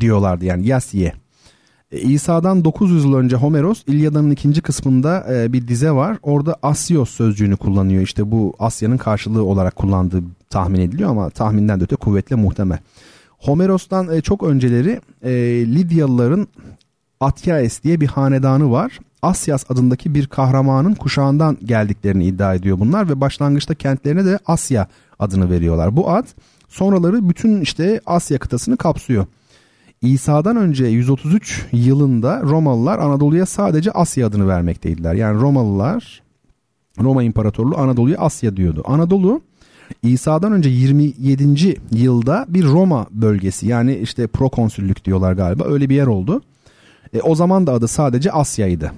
diyorlardı yani Yasiye. E, İsa'dan 900 yıl önce Homeros İlyada'nın ikinci kısmında e, bir dize var. Orada Asios sözcüğünü kullanıyor. İşte bu Asya'nın karşılığı olarak kullandığı tahmin ediliyor ama tahminden de öte kuvvetle muhtemel. Homeros'tan e, çok önceleri Lidyalıların Atyaes diye bir hanedanı var. Asyas adındaki bir kahramanın kuşağından geldiklerini iddia ediyor bunlar ve başlangıçta kentlerine de Asya adını veriyorlar. Bu ad sonraları bütün işte Asya kıtasını kapsıyor. İsa'dan önce 133 yılında Romalılar Anadolu'ya sadece Asya adını vermekteydiler. Yani Romalılar Roma İmparatorluğu Anadolu'ya Asya diyordu. Anadolu İsa'dan önce 27. yılda bir Roma bölgesi yani işte prokonsüllük diyorlar galiba öyle bir yer oldu. E, o zaman da adı sadece Asya'ydı.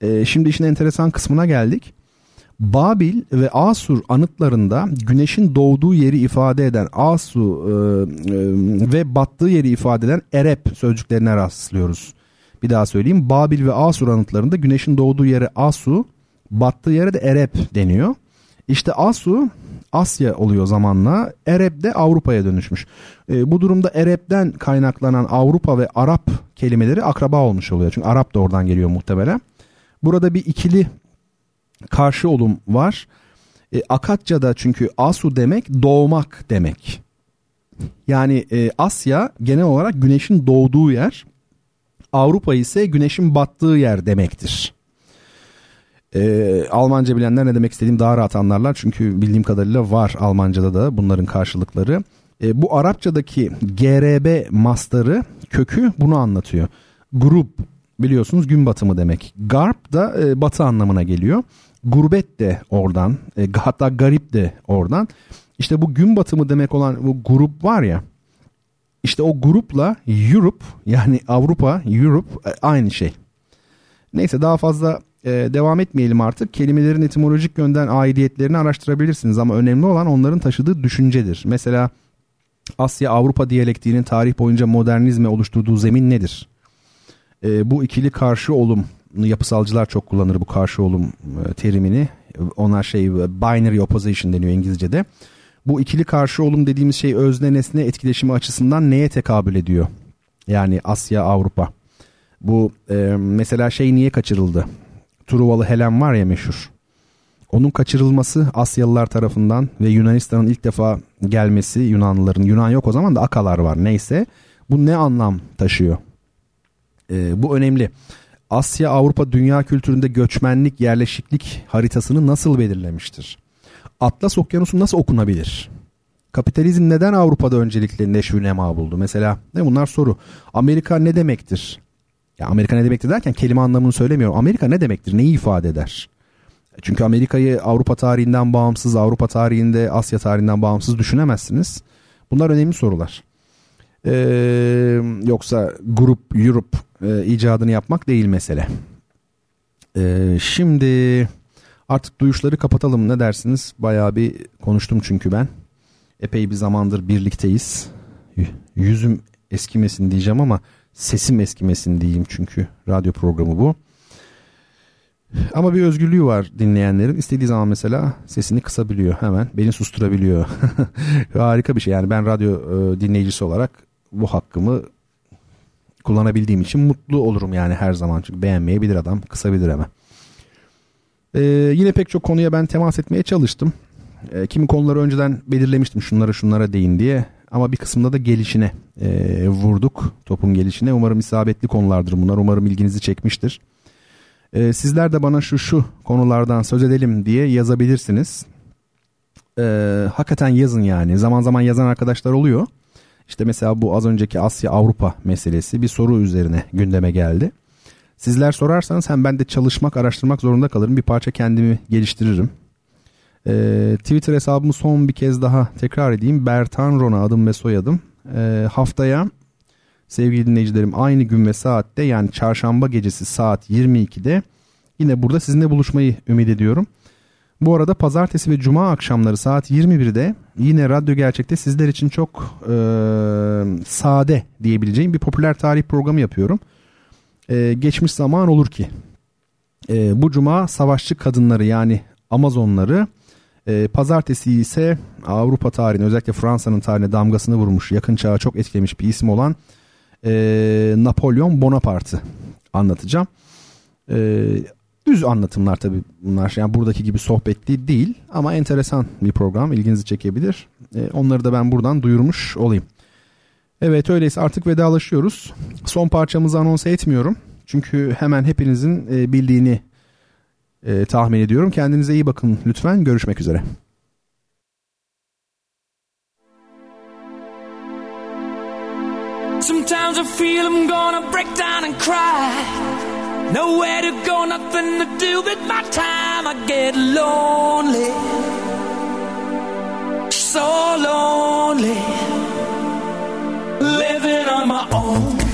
E, şimdi işin enteresan kısmına geldik. Babil ve Asur anıtlarında güneşin doğduğu yeri ifade eden Asu e, e, ve battığı yeri ifade eden Erep sözcüklerine rastlıyoruz. Bir daha söyleyeyim. Babil ve Asur anıtlarında güneşin doğduğu yere Asu, battığı yere de Erep deniyor. İşte Asu Asya oluyor zamanla. Erep de Avrupa'ya dönüşmüş. E, bu durumda Erep'ten kaynaklanan Avrupa ve Arap kelimeleri akraba olmuş oluyor. Çünkü Arap da oradan geliyor muhtemelen. Burada bir ikili karşı olum var. E, Akatça'da çünkü Asu demek doğmak demek. Yani e, Asya genel olarak güneşin doğduğu yer. Avrupa ise güneşin battığı yer demektir. E, Almanca bilenler ne demek istediğim daha rahat anlarlar. Çünkü bildiğim kadarıyla var Almanca'da da bunların karşılıkları. E, bu Arapçadaki GRB mastarı kökü bunu anlatıyor. Grup biliyorsunuz gün batımı demek. Garp da e, batı anlamına geliyor. Gurbet de oradan e, hatta garip de oradan. İşte bu gün batımı demek olan bu grup var ya işte o grupla Europe yani Avrupa Europe e, aynı şey. Neyse daha fazla e, devam etmeyelim artık. Kelimelerin etimolojik yönden aidiyetlerini araştırabilirsiniz ama önemli olan onların taşıdığı düşüncedir. Mesela Asya Avrupa diyalektiğinin tarih boyunca modernizme oluşturduğu zemin nedir? E, bu ikili karşı olum yapısalcılar çok kullanır bu karşı olum e, terimini. Onlar şey binary opposition deniyor İngilizce'de. Bu ikili karşı olum dediğimiz şey özne nesne etkileşimi açısından neye tekabül ediyor? Yani Asya Avrupa. Bu e, mesela şey niye kaçırıldı? Truvalı Helen var ya meşhur. Onun kaçırılması Asyalılar tarafından ve Yunanistan'ın ilk defa gelmesi Yunanlıların Yunan yok o zaman da Akalar var neyse. Bu ne anlam taşıyor? E, bu önemli. Asya Avrupa dünya kültüründe göçmenlik yerleşiklik haritasını nasıl belirlemiştir? Atlas Okyanusu nasıl okunabilir? Kapitalizm neden Avrupa'da öncelikle neşvi nema buldu? Mesela ne bunlar soru. Amerika ne demektir? Ya Amerika ne demektir derken kelime anlamını söylemiyorum. Amerika ne demektir? Neyi ifade eder? Çünkü Amerika'yı Avrupa tarihinden bağımsız, Avrupa tarihinde, Asya tarihinden bağımsız düşünemezsiniz. Bunlar önemli sorular. Ee, yoksa grup, Europe e, icadını yapmak değil mesele. E, şimdi artık duyuşları kapatalım ne dersiniz? Bayağı bir konuştum çünkü ben. Epey bir zamandır birlikteyiz. Yüzüm eskimesin diyeceğim ama sesim eskimesin diyeyim çünkü radyo programı bu. Ama bir özgürlüğü var dinleyenlerin. İstediği zaman mesela sesini kısabiliyor hemen. Beni susturabiliyor. Harika bir şey. Yani ben radyo e, dinleyicisi olarak bu hakkımı kullanabildiğim için mutlu olurum yani her zaman. Çünkü beğenmeyebilir adam kısabilir hemen. Ee, yine pek çok konuya ben temas etmeye çalıştım. Ee, kimi konuları önceden belirlemiştim şunlara şunlara değin diye. Ama bir kısımda da gelişine e, vurduk topun gelişine. Umarım isabetli konulardır bunlar. Umarım ilginizi çekmiştir. Ee, sizler de bana şu şu konulardan söz edelim diye yazabilirsiniz. Ee, hakikaten yazın yani. Zaman zaman yazan arkadaşlar oluyor. İşte mesela bu az önceki Asya Avrupa meselesi bir soru üzerine gündeme geldi. Sizler sorarsanız hem ben de çalışmak, araştırmak zorunda kalırım. Bir parça kendimi geliştiririm. Ee, Twitter hesabımı son bir kez daha tekrar edeyim. Bertan Rona adım ve soyadım. Ee, haftaya sevgili dinleyicilerim aynı gün ve saatte yani çarşamba gecesi saat 22'de Yine burada sizinle buluşmayı ümit ediyorum. Bu arada pazartesi ve cuma akşamları saat 21'de yine Radyo Gerçek'te sizler için çok e, sade diyebileceğim bir popüler tarih programı yapıyorum. E, geçmiş zaman olur ki. E, bu cuma savaşçı kadınları yani Amazonları e, pazartesi ise Avrupa tarihine özellikle Fransa'nın tarihine damgasını vurmuş yakın çağı çok etkilemiş bir isim olan e, Napolyon Bonaparte'ı anlatacağım. E, düz anlatımlar tabii bunlar yani buradaki gibi sohbetli değil ama enteresan bir program ilginizi çekebilir. E, onları da ben buradan duyurmuş olayım. Evet öyleyse artık vedalaşıyoruz. Son parçamızı anons etmiyorum. Çünkü hemen hepinizin e, bildiğini e, tahmin ediyorum. Kendinize iyi bakın lütfen. Görüşmek üzere. Sometimes I feel I'm gonna break down and cry. Nowhere to go, nothing to do with my time. I get lonely, so lonely, living on my own.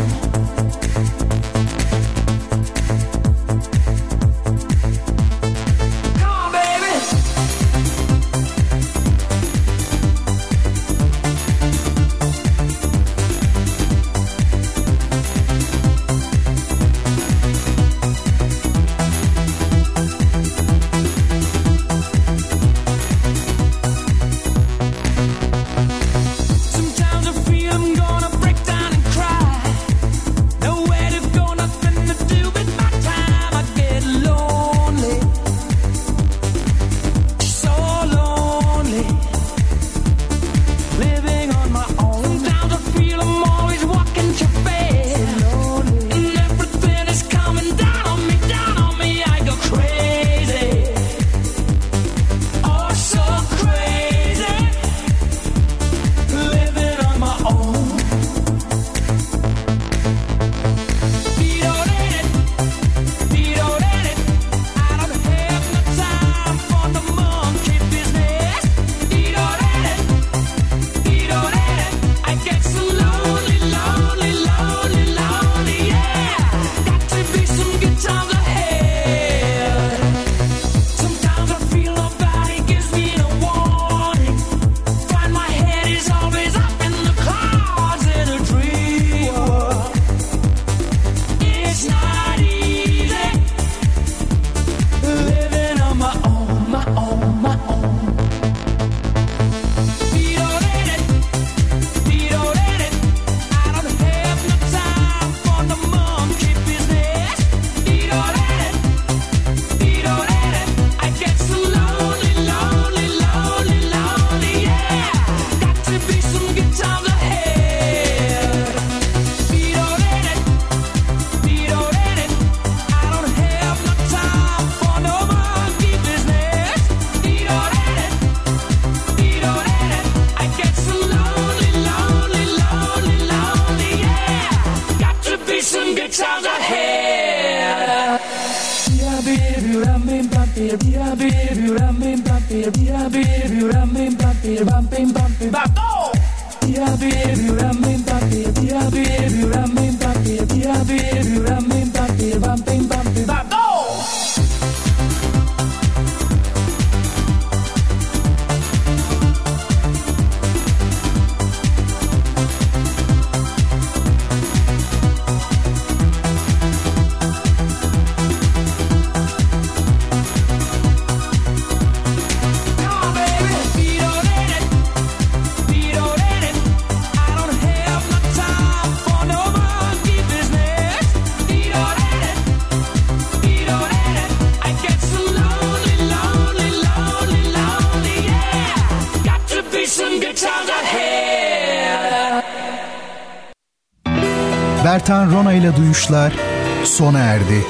Duyuşlar sona erdi.